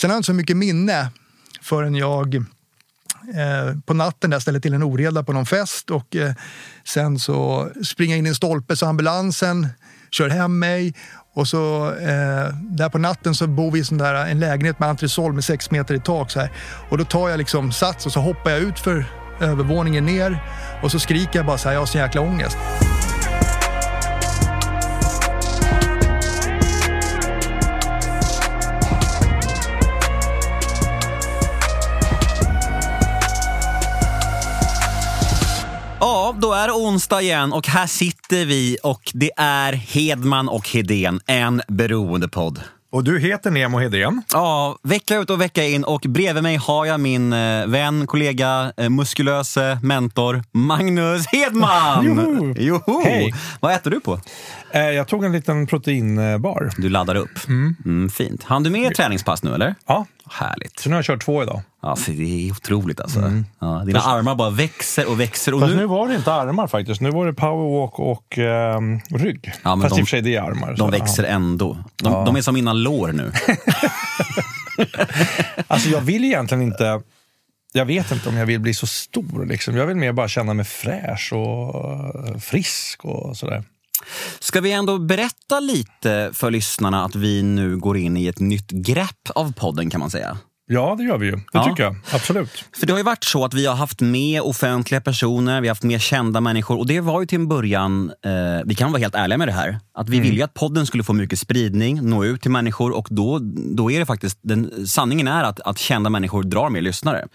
Sen har jag inte så mycket minne förrän jag eh, på natten där ställer till en oreda på någon fest och eh, sen så springer jag in i en stolpe så ambulansen kör hem mig och så eh, där på natten så bor vi i sån där, en lägenhet med entresol med sex meter i tak så här. Och då tar jag liksom sats och så hoppar jag ut för övervåningen ner och så skriker jag bara så här, jag har sån jäkla ångest. Då är det onsdag igen och här sitter vi och det är Hedman och Hedén, en beroendepodd. Och du heter Nemo Hedén. Ja, vecka ut och vecka in och bredvid mig har jag min eh, vän, kollega, eh, muskulöse mentor Magnus Hedman! Joho! Joho! Hej. Vad äter du på? Eh, jag tog en liten proteinbar. Du laddar upp. Mm. fint. Han du med träningspass nu eller? Ja, Härligt. så nu har jag kört två idag. För det är otroligt alltså. Ja, dina armar bara växer och växer. Och Fast nu nu, var det inte armar faktiskt. Nu var det powerwalk och ehm, rygg. Ja, Fast de- i och för sig det är armar. de växer ändå. De, Ja. de är som mina lår nu. Alltså jag vill egentligen inte... Jag vet inte om jag vill bli så stor. Liksom. Jag vill mer bara känna mig fräsch och eh, frisk och sådär. Ska vi ändå berätta lite för lyssnarna att vi nu går in i ett nytt grepp av podden kan man säga? Ja, det gör vi ju. Det Ja. tycker jag. Absolut. För det har ju varit så att vi har haft med offentliga personer, vi har haft med kända människor och det var ju till en början, eh, vi kan vara helt ärliga med det här, att vi ville ju att podden skulle få mycket spridning, nå ut till människor och då, då är det faktiskt, den, sanningen är att, att kända människor drar mer lyssnare.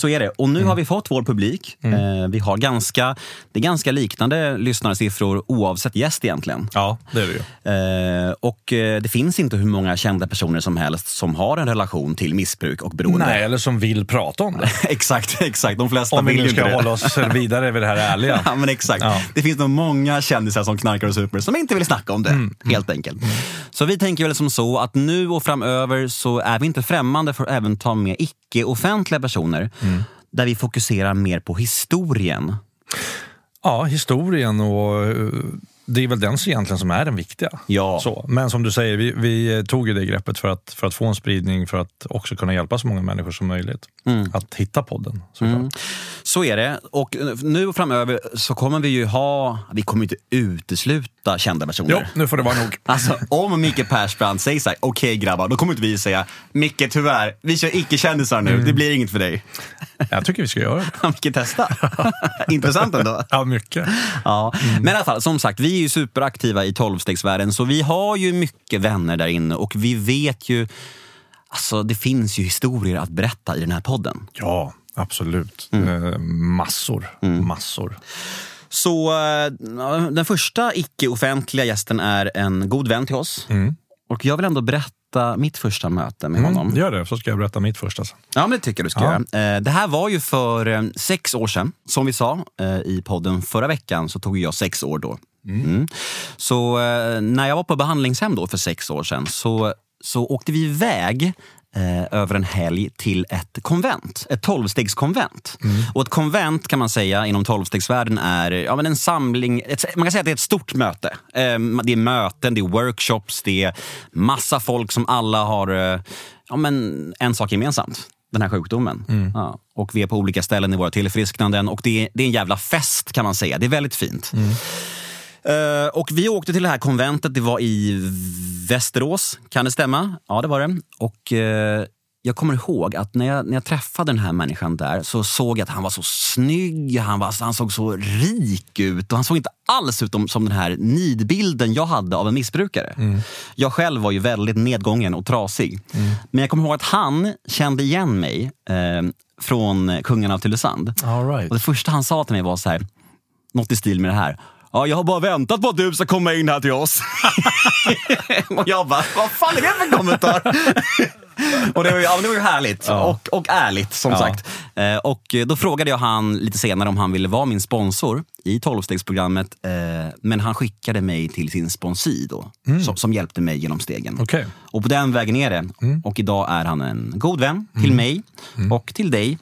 Så är det. Och nu har vi fått vår publik. Eh, vi har ganska, det är ganska liknande lyssnarsiffror oavsett gäst egentligen. Ja, det är det ju. Eh, och eh, det finns inte hur många kända personer som helst som har en relation till missbruk och beroende. Nej, eller som vill prata om det. exakt, exakt. De flesta Om vi vill nu ju ska inte det. hålla oss vidare vid det här ärliga. Ja, men exakt. Ja. Det finns nog många kändisar som knarkar och super som inte vill snacka om det, Mm, helt enkelt. Så vi tänker väl som så att nu och framöver så är vi inte främmande för att även ta med icke-offentliga personer Mm. där vi fokuserar mer på historien. Ja, historien och eh, det är väl den som egentligen som är den viktiga. Ja. Så, men som du säger, vi, vi tog ju det greppet för att, för att få en spridning för att också kunna hjälpa så många människor som möjligt att hitta podden. Mm. Så är det. Och eh, nu och framöver så kommer vi ju ha, vi kommer inte utesluta kända personer. Jo, nu får det vara nog. Alltså om Micke Persbrandt säger såhär, okej grabbar, då kommer inte vi säga, Micke tyvärr, vi kör icke-kändisar nu, det blir inget för dig. Jag tycker vi ska göra det. Micke testa. Intressant ändå. Ja, mycket. Ja. Men i alla fall, som sagt, vi ju superaktiva i tolvstegsvärlden så vi har ju mycket vänner där inne och vi vet ju, alltså det finns ju historier att berätta i den här podden. Ja, absolut. Mm. Eh, massor. Massor. Så eh, den första icke-offentliga gästen är en god vän till oss. Och jag vill ändå berätta mitt första möte med honom. Mm, gör det, så ska jag berätta mitt första sen. Ja, men det tycker jag du ska Ja. göra. Eh, Det här var ju för sex år sedan. Som vi sa i podden förra veckan så tog jag sex år då. Mm. Så eh, när jag var på behandlingshem då för sex år sedan så, så åkte vi iväg eh, över en helg till ett konvent, ett tolvstegskonvent. Och ett konvent kan man säga inom tolvstegsvärlden är ja, men en samling, ett, man kan säga att det är ett stort möte. Eh, Det är möten, det är workshops, det är massa folk som alla har eh, ja, men en sak gemensamt. Den här sjukdomen. Ja, och vi är på olika ställen i våra tillfrisknanden och det är, det är en jävla fest kan man säga. Det är väldigt fint. Eh, och vi åkte till det här konventet, det var i Västerås. Kan det stämma? Ja, det var det. Och eh, jag kommer ihåg att när jag, när jag träffade den här människan där så såg jag att han var så snygg, han, var, han såg så rik ut och han såg inte alls ut som- den här nidbilden jag hade av en missbrukare. Jag själv var ju väldigt nedgången och trasig. Men jag kommer ihåg att han kände igen mig eh, från Kungen av Tylösand. Right. Och det första han sa till mig var så här, något i stil med det här. Ja, jag har bara väntat på att du ska komma in här till oss. och jag bara, vad fan är det för kommentar? och det var ju, ja, det var ju härligt och, och ärligt som Ja. sagt. Eh, och då frågade jag han lite senare om han ville vara min sponsor i 12-stegsprogrammet. Eh, men han skickade mig till sin sponsi då, som, som hjälpte mig genom stegen. Okej. Och på den vägen är det. Och idag är han en god vän till mig och till dig.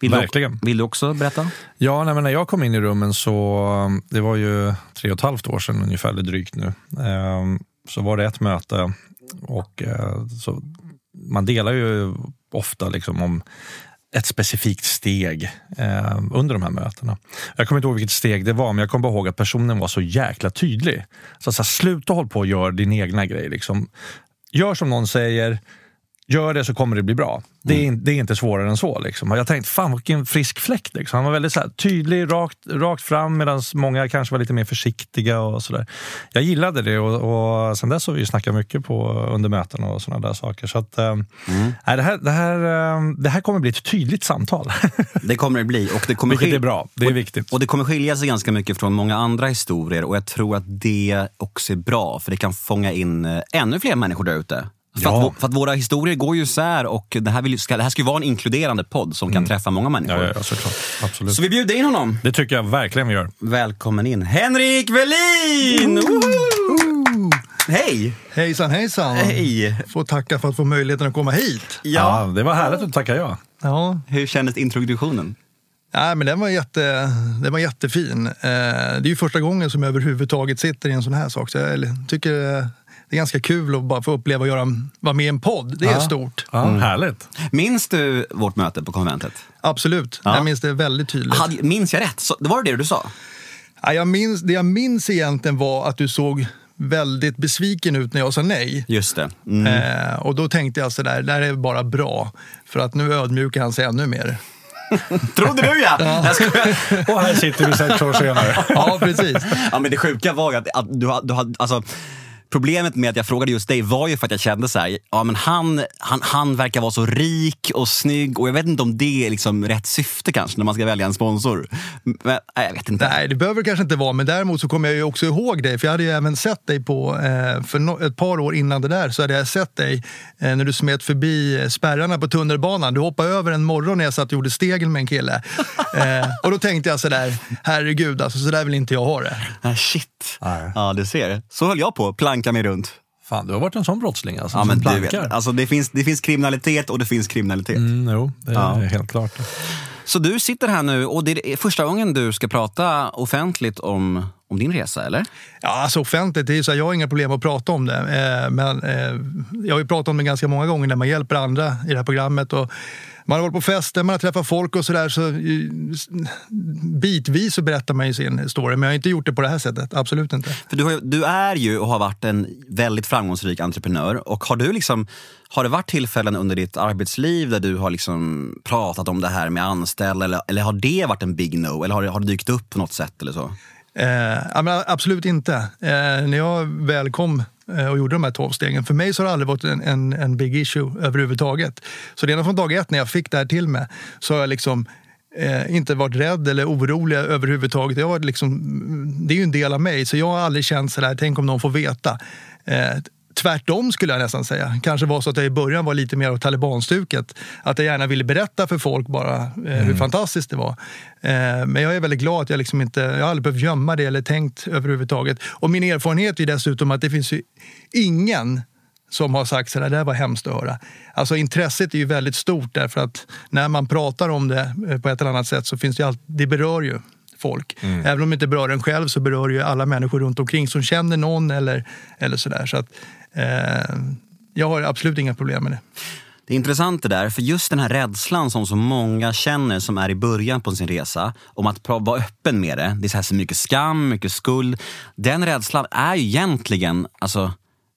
Vill Verkligen. Du, vill du också berätta? Ja, nej, när jag kom in i rummen så, det var ju tre och ett halvt år sedan ungefär, eller drygt nu, Ehm, så var det ett möte och eh, så man delar ju ofta liksom om ett specifikt steg eh, under de här mötena. Jag kommer inte ihåg vilket steg det var, men jag kommer bara ihåg att personen var så jäkla tydlig. Så, så här, sluta håll på och gör din egna grej. Liksom. Gör som någon säger, gör det så kommer det bli bra. Det är, Mm. det är inte svårare än så. Liksom. Jag tänkte, fan vilken frisk fläkt. Liksom. Han var väldigt så här, tydlig, rakt, rakt fram medan många kanske var lite mer försiktiga. och så där. Jag gillade det och, och sen dess har vi snackat mycket på under möten och sådana där saker. Så att, eh, Mm. nej, det, här, det, här, eh, det här kommer bli ett tydligt samtal. Det kommer det bli. Och det kommer Vilket är bra. Det är och, viktigt. Och det kommer skilja sig ganska mycket från många andra historier och jag tror att det också är bra för det kan fånga in eh, ännu fler människor där ute. För, Ja. att, för att våra historier går ju isär och det här, vill, ska, det här ska ju vara en inkluderande podd som kan träffa många människor. Mm. Ja, ja, såklart. Absolut. Så vi bjuder in honom. Det tycker jag verkligen vi gör. Välkommen in. Henrik Welin! Woho! Hej! Hejsan hejsan! Hej! Får tacka för att få möjligheten att komma hit. Ja. Ja, det var härligt att tacka ja. Ja, Hur kändes introduktionen? Nej, men den var, jätte, den var jättefin. Eh, det är ju första gången som jag överhuvudtaget sitter i en sån här sak. Så jag tycker eh, det är ganska kul att bara få uppleva att göra, vara med i en podd. Det är Ja. stort. ja Härligt. Minns du vårt möte på konventet? Absolut. Ja. Jag minns det väldigt tydligt. Hade, minns jag rätt? Så, det var det du sa? Ja, jag minns, det jag minns egentligen var att du såg väldigt besviken ut när jag sa nej. Just det. Mm. Eh, och då tänkte jag sådär, det här är bara bra. För att nu ödmjukar han sig ännu mer. Trodde du ja! Jag skojar. Och här sitter vi sex år senare. Ja, precis. ja, men det sjuka var att, att du, du hade, alltså, Problemet med att jag frågade just dig var ju för att jag kände så här, ja men han, han, han verkar vara så rik och snygg och jag vet inte om det är liksom rätt syfte kanske när man ska välja en sponsor. Men, nej, jag vet inte. Nej, det behöver kanske inte vara, men däremot så kommer jag ju också ihåg dig. För jag hade ju även sett dig på, eh, för ett par år innan det där, så hade jag sett dig eh, när du smet förbi eh, spärrarna på tunnelbanan. Du hoppade över en morgon när jag satt och gjorde stegel med en kille. Och då tänkte jag sådär, herregud, alltså, så där vill inte jag ha det. Ah, shit. Nej. Ja, du ser. Så höll jag på, planka mig runt. Fan, du har varit en sån brottsling alltså, Ja, som men du plankar. vet, alltså, det, finns, det finns kriminalitet och det finns kriminalitet. Mm, jo, det är Ja. helt klart. Så du sitter här nu och det är första gången du ska prata offentligt om, om din resa, eller? Ja, alltså offentligt, det är så här, jag har inga problem att prata om det. Eh, men eh, jag har ju pratat om det ganska många gånger när man hjälper andra i det här programmet. Och man har varit på fester, man har träffat folk och sådär. Så, eh, bitvis så berättar man ju sin story, men jag har inte gjort det på det här sättet. Absolut inte. För du, har, du är ju och har varit en väldigt framgångsrik entreprenör. Och har, du liksom, har det varit tillfällen under ditt arbetsliv där du har liksom pratat om det här med anställda? Eller, eller har det varit en big no? Eller har det, har det dykt upp på något sätt? eller så? Eh, absolut inte. Eh, när jag väl kom Eh, och gjorde de här tolv stegen, för mig så har det aldrig varit en, en, en big issue överhuvudtaget. Så redan från dag ett när jag fick det här till mig så har jag liksom eh, inte varit rädd eller orolig överhuvudtaget. Jag har liksom, mm, det är ju en del av mig, så jag har aldrig känt sådär, tänk om någon får veta. Eh, Tvärtom skulle jag nästan säga. Kanske var så att jag i början var lite mer av talibanstuket. Att jag gärna ville berätta för folk bara eh, hur fantastiskt det var. Eh, men jag är väldigt glad att jag liksom inte, jag har aldrig behövt gömma det eller tänkt överhuvudtaget. Och min erfarenhet är dessutom att det finns ju ingen som har sagt så där, det här var hemskt att höra. Alltså intresset är ju väldigt stort därför att när man pratar om det eh, på ett eller annat sätt så finns det ju alltid, det berör ju folk. Även om det inte berör en själv så berör det ju alla människor runt omkring som känner någon eller, eller sådär. Så att, Eh, jag har absolut inga problem med det. Det är intressant det där, för just den här rädslan som så många känner som är i början på sin resa, om att vara öppen med det. Det är så, här så mycket skam, mycket skuld. Den rädslan är ju egentligen alltså,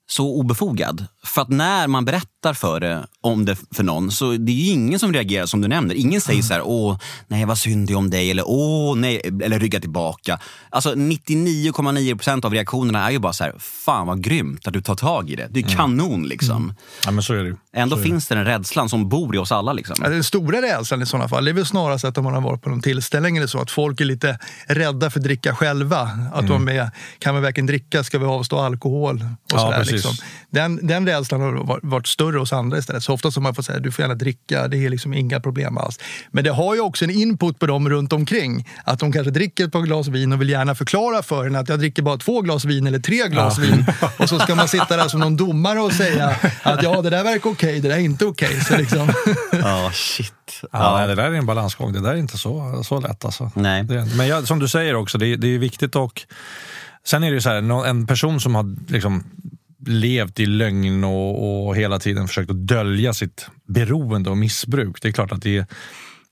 så obefogad. För att när man berättar för det, om det för någon, så det är ju ingen som reagerar som du nämner. Ingen säger så här, åh, nej vad synd det är om dig, eller åh, nej, eller rygga tillbaka. Alltså 99,9 procent av reaktionerna är ju bara så här, fan vad grymt att du tar tag i det. Det är kanon liksom. Ja, men så är det. Ändå Så finns det den rädslan som bor i oss alla. Liksom. Ja, den stora rädslan i sådana fall det är väl snarast att om man har varit på någon tillställning eller så att folk är lite rädda för att dricka själva. Att de är, kan vi verkligen dricka? Ska vi avstå alkohol? Och Ja, sådär, precis. liksom. den, den rädslan har varit- större hos andra istället. Så ofta som man får säga du får gärna dricka, det är liksom inga problem alls. Men det har ju också en input på dem runt omkring. Att de kanske dricker ett par glas vin och vill gärna förklara för en att jag dricker bara två glas vin eller tre glas vin. Och så ska man sitta där som någon domare och säga att ja, det där verkar okej, det där är inte okej. Så liksom, Ja, shit. Ja, nej, det där är en balansgång. Det där är inte så, så lätt. Alltså. Nej. Det, men jag, som du säger också, det, det är viktigt och Sen är det ju så här, en person som har liksom levt i lögn och, och hela tiden försökt att dölja sitt beroende och missbruk. Det är klart att det,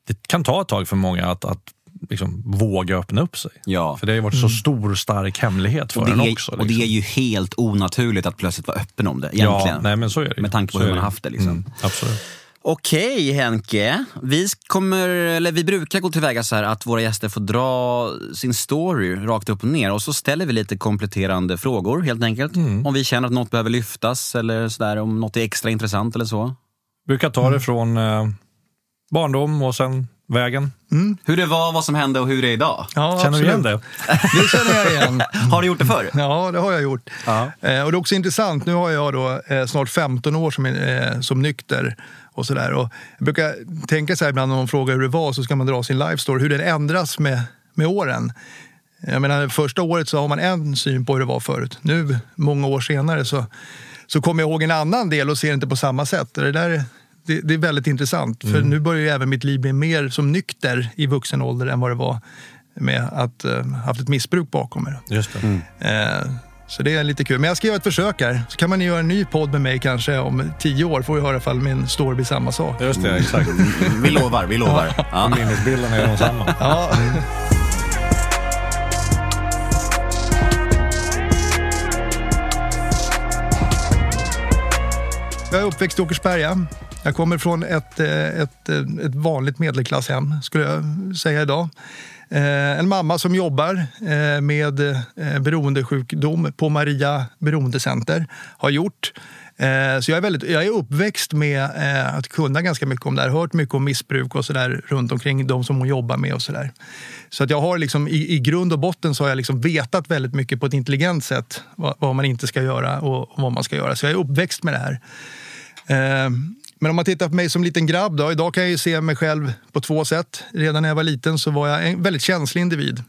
det kan ta ett tag för många att, att liksom våga öppna upp sig. Ja. För det har varit så stor, stark hemlighet för en också. och det liksom. är ju helt onaturligt att plötsligt vara öppen om det. Egentligen. Ja, nej, men så är det. Med tanke på Så hur man har haft det. Liksom. Mm, absolut. Okej Henke, vi, kommer, eller vi brukar gå tillväga så här att våra gäster får dra sin story rakt upp och ner och så ställer vi lite kompletterande frågor helt enkelt. Mm. Om vi känner att något behöver lyftas eller så där, om något är extra intressant eller så. Brukar ta det från eh, barndom och sen vägen. Hur det var, vad som hände och hur det är idag. Ja, Känner du igen det? Det känner jag igen. Har du gjort det förr? Ja, det har jag gjort. Ja. Eh, och det är också intressant, nu har jag då eh, snart 15 år som, eh, som nykter. Och så där. Och jag brukar tänka så här ibland när någon frågar hur det var så ska man dra sin life story, hur den ändras med, med åren. Jag menar, första året så har man en syn på hur det var förut. Nu, många år senare, så, så kommer jag ihåg en annan del och ser inte på samma sätt. Det, där, det, det är väldigt intressant, för nu börjar ju även mitt liv bli mer som nykter i vuxen ålder än vad det var med att uh, haft ett missbruk bakom mig. Just det. Eh, Så det är lite kul. Men jag ska göra ett försök här. Så kan man göra en ny podd med mig kanske om tio år. Får vi höra ifall min story blir samma sak. Just det, exakt. Vi lovar, vi lovar. Ja. Minnesbilderna är de samma. Ja. Jag är uppväxt i Åkersberga. Jag kommer från ett, eh, ett, eh, ett vanligt medelklasshem, skulle jag säga idag. Eh, en mamma som jobbar eh, med eh, beroendesjukdom på Maria beroendecenter. Har gjort. Så jag är, väldigt, jag är uppväxt med att kunna ganska mycket om det här. Hört mycket om missbruk och sådär runt omkring de som hon jobbar med och sådär. Så att jag har liksom, i, i grund och botten så har jag liksom vetat väldigt mycket på ett intelligent sätt vad, vad man inte ska göra och, och vad man ska göra. Så jag är uppväxt med det här. Men om man tittar på mig som liten grabb, då, idag kan jag ju se mig själv på två sätt. Redan när jag var liten så var jag en väldigt känslig individ.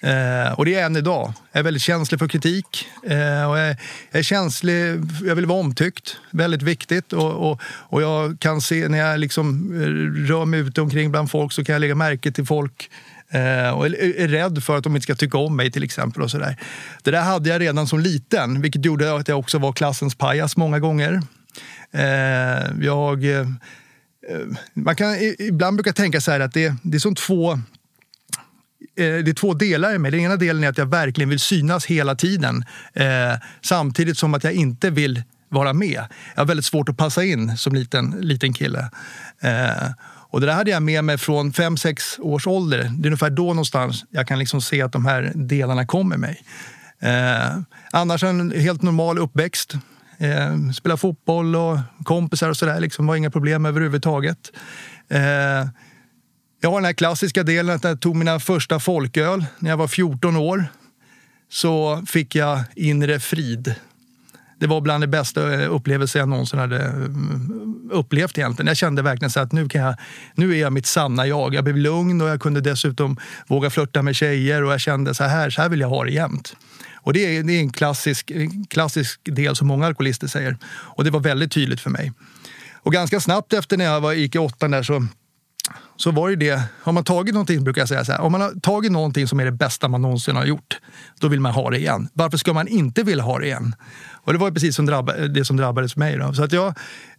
Eh, och det är jag än idag. Jag är väldigt känslig för kritik. Eh, och jag, jag är känslig, jag vill vara omtyckt. Väldigt viktigt. Och, och, och jag kan se när jag liksom eh, rör mig ute omkring bland folk så kan jag lägga märke till folk Eh, och är, är rädd för att de inte ska tycka om mig till exempel. Och så där. Det där hade jag redan som liten, vilket gjorde att jag också var klassens pajas många gånger. Eh, jag, eh, eh man kan, ibland brukar tänka så här att det, det är som två eh, det är två delar i mig. Den ena delen är att jag verkligen vill synas hela tiden eh, samtidigt som att jag inte vill vara med. Jag har väldigt svårt att passa in som liten, liten kille. Eh, och det där hade jag med mig från 5-6 års ålder. Det är ungefär då någonstans jag kan liksom se att de här delarna kommer mig. Eh, annars en helt normal uppväxt. Eh, spela fotboll och kompisar och sådär. Liksom var inga problem överhuvudtaget. Eh, jag har den här klassiska delen att när jag tog mina första folköl när jag var 14 år så fick jag inre frid. Det var bland det bästa eh, upplevelser jag någonsin hade eh, upplevt egentligen. Jag kände verkligen så att nu, kan jag, nu är jag mitt sanna jag. Jag blev lugn och jag kunde dessutom våga flörta med tjejer och jag kände så här, så här vill jag ha det jämt. Och det är, det är en klassisk, en klassisk del som många alkoholister säger. Och det var väldigt tydligt för mig. Och ganska snabbt efter när jag var, gick i åttan där så så var det det, har man tagit någonting, brukar jag säga så här, om man har tagit någonting som är det bästa man någonsin har gjort, då vill man ha det igen. Varför ska man inte vilja ha det igen? Och det var ju precis som drabba, det som drabbades mig. Då. Så att jag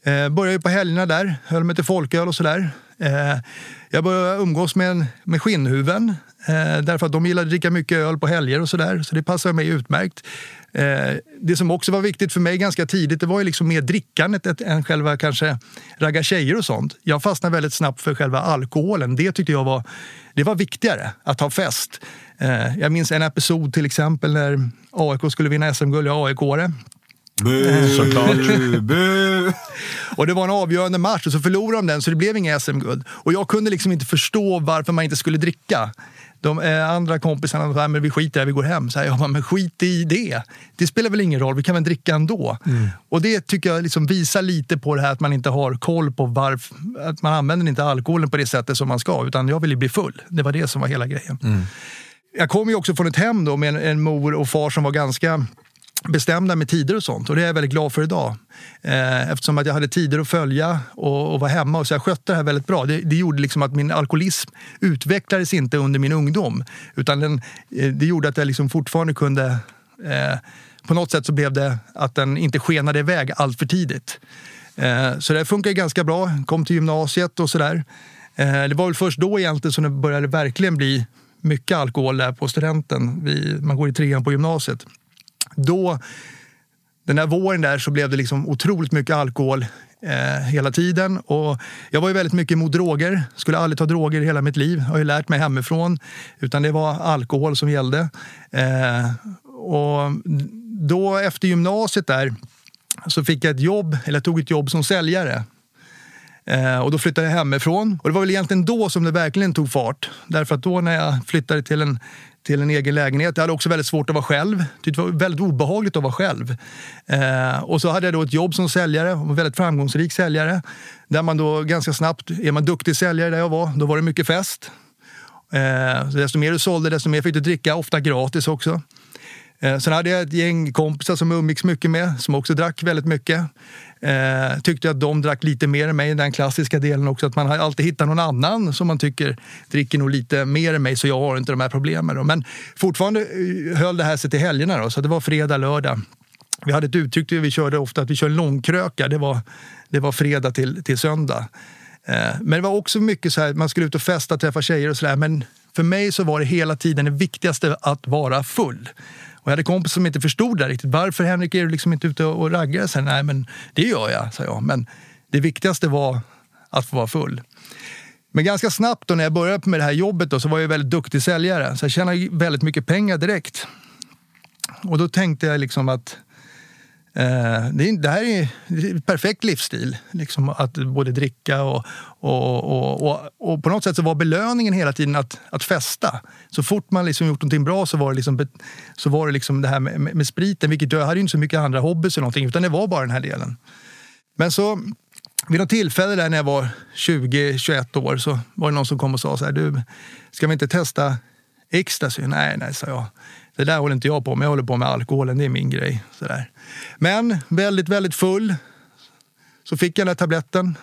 eh, började ju på helgerna där, höll mig till folköl och sådär. Eh, jag började umgås med, med skinnhuven, eh, därför att de gillade att dricka mycket öl på helger och sådär, så det passade mig utmärkt. Eh, det som också var viktigt för mig ganska tidigt, det var ju liksom mer drickandet än själva kanske ragga tjejer och sånt. Jag fastnade väldigt snabbt för själva alkoholen. Det tyckte jag var, det var viktigare, att ha fest. Jag minns en episod till exempel när AIK skulle vinna SM-guld, jag är AIK-are. Bu, Såklart. bu. Och det var en avgörande match och så förlorade de den så det blev inga SM-guld. Och jag kunde liksom inte förstå varför man inte skulle dricka. De eh, andra kompisarna sa men vi skiter i vi går hem. Så här, jag bara, men skit i det. Det spelar väl ingen roll, vi kan väl dricka ändå. Och det tycker jag liksom visar lite på det här att man inte har koll på varför, att man använder inte alkoholen på det sättet som man ska. Utan jag vill ju bli full. Det var det som var hela grejen. Jag kommer ju också från ett hem då med en, en mor och far som var ganska bestämda med tider och sånt. Och det är jag väldigt glad för idag. Eh, eftersom att jag hade tider att följa och, och var hemma. Och så jag skötte det här väldigt bra. Det, det gjorde liksom att min alkoholism utvecklades inte under min ungdom. Utan den, eh, det gjorde att jag liksom fortfarande kunde eh, på något sätt så blev det att den inte skenade iväg allt för tidigt. Eh, så det funkar ganska bra. Kom till gymnasiet och sådär. Eh, det var väl först då egentligen som det började verkligen bli mycket alkohol där på studenten. Vi, man går i trean på gymnasiet. Då, den där våren där så blev det liksom otroligt mycket alkohol eh, hela tiden. Och jag var ju väldigt mycket emot droger. Skulle aldrig ta droger i hela mitt liv. Jag har ju lärt mig hemifrån. Utan det var alkohol som gällde. Eh, och då efter gymnasiet där så fick jag ett jobb, eller jag tog ett jobb som säljare. Eh, och då flyttade jag hemifrån. Och det var väl egentligen då som det verkligen tog fart. Därför att då när jag flyttade till en, till en egen lägenhet, jag hade också väldigt svårt att vara själv. Det var väldigt obehagligt att vara själv. Eh, och så hade jag då ett jobb som säljare, en väldigt framgångsrik säljare. Där man då ganska snabbt, är man duktig säljare där jag var, då var det mycket fest. Eh, så desto mer du sålde, desto mer fick du dricka, ofta gratis också. Eh, sen hade jag ett gäng kompisar som jag umgicks mycket med, som också drack väldigt mycket. Eh, tyckte att de drack lite mer än mig, den klassiska delen också, att man har alltid hittar någon annan som man tycker dricker nog lite mer än mig, så jag har inte de här problemen. Då. Men fortfarande eh, höll det här sig till helgerna, då, så det var fredag, lördag. Vi hade ett uttryck vi körde ofta, att vi kör långkröka. Det var, det var fredag till, till söndag. Eh, men det var också mycket så här, man skulle ut och festa, träffa tjejer och sådär. Men för mig så var det hela tiden det viktigaste att vara full. Och jag hade kompisar som inte förstod det riktigt. Varför Henrik är du liksom inte ute och raggar? Så, Nej, men det gör jag, sa jag. Men det viktigaste var att få vara full. Men ganska snabbt då när jag började med det här jobbet då, så var jag väldigt duktig säljare. Så jag tjänade väldigt mycket pengar direkt. Och då tänkte jag liksom att Eh, det, här är en perfekt livsstil. Liksom att både dricka och, och, och, och, och på något sätt så var belöningen hela tiden att, att festa. Så fort man liksom gjort någonting bra så var det, liksom, så var det liksom det här med, med, med spriten. Vilket jag hade inte så mycket andra hobbys eller någonting, utan det var bara den här delen. Men så vid något tillfälle där när jag var 20-21 år så var det någon som kom och sa så här, du, ska vi inte testa ecstasy? Nej, nej, sa jag. Det där håller inte jag på med. Jag håller på med alkoholen, det är min grej. Sådär. Men väldigt, väldigt full så fick jag den där tabletten.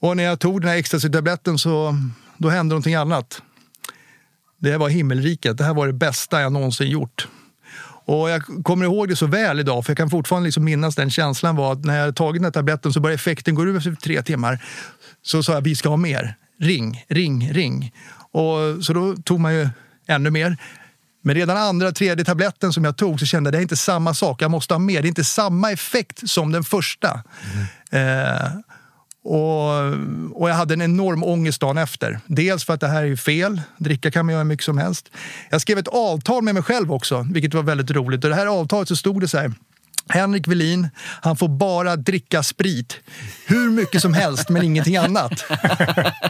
Och när jag tog den här ecstasy-tabletten så då hände någonting annat. Det var himmelriket. Det här var det bästa jag någonsin gjort. Och jag kommer ihåg det så väl idag, för jag kan fortfarande liksom minnas den känslan var att när jag tagit den här tabletten så började effekten gå över efter tre timmar. Så sa jag, vi ska ha mer. Ring, ring, ring. Och så då tog man ju ännu mer. Men redan andra, tredje tabletten som jag tog så kände jag att det är inte samma sak. Jag måste ha mer. Det är inte samma effekt som den första. Mm. Eh, och, och, jag hade en enorm ångest dagen efter. Dels för att det här är fel. Dricka kan man göra mycket som helst. Jag skrev ett avtal med mig själv också, vilket var väldigt roligt. Och det här avtalet så stod det så här. Henrik Velin, han får bara dricka sprit. Hur mycket som helst, men ingenting annat.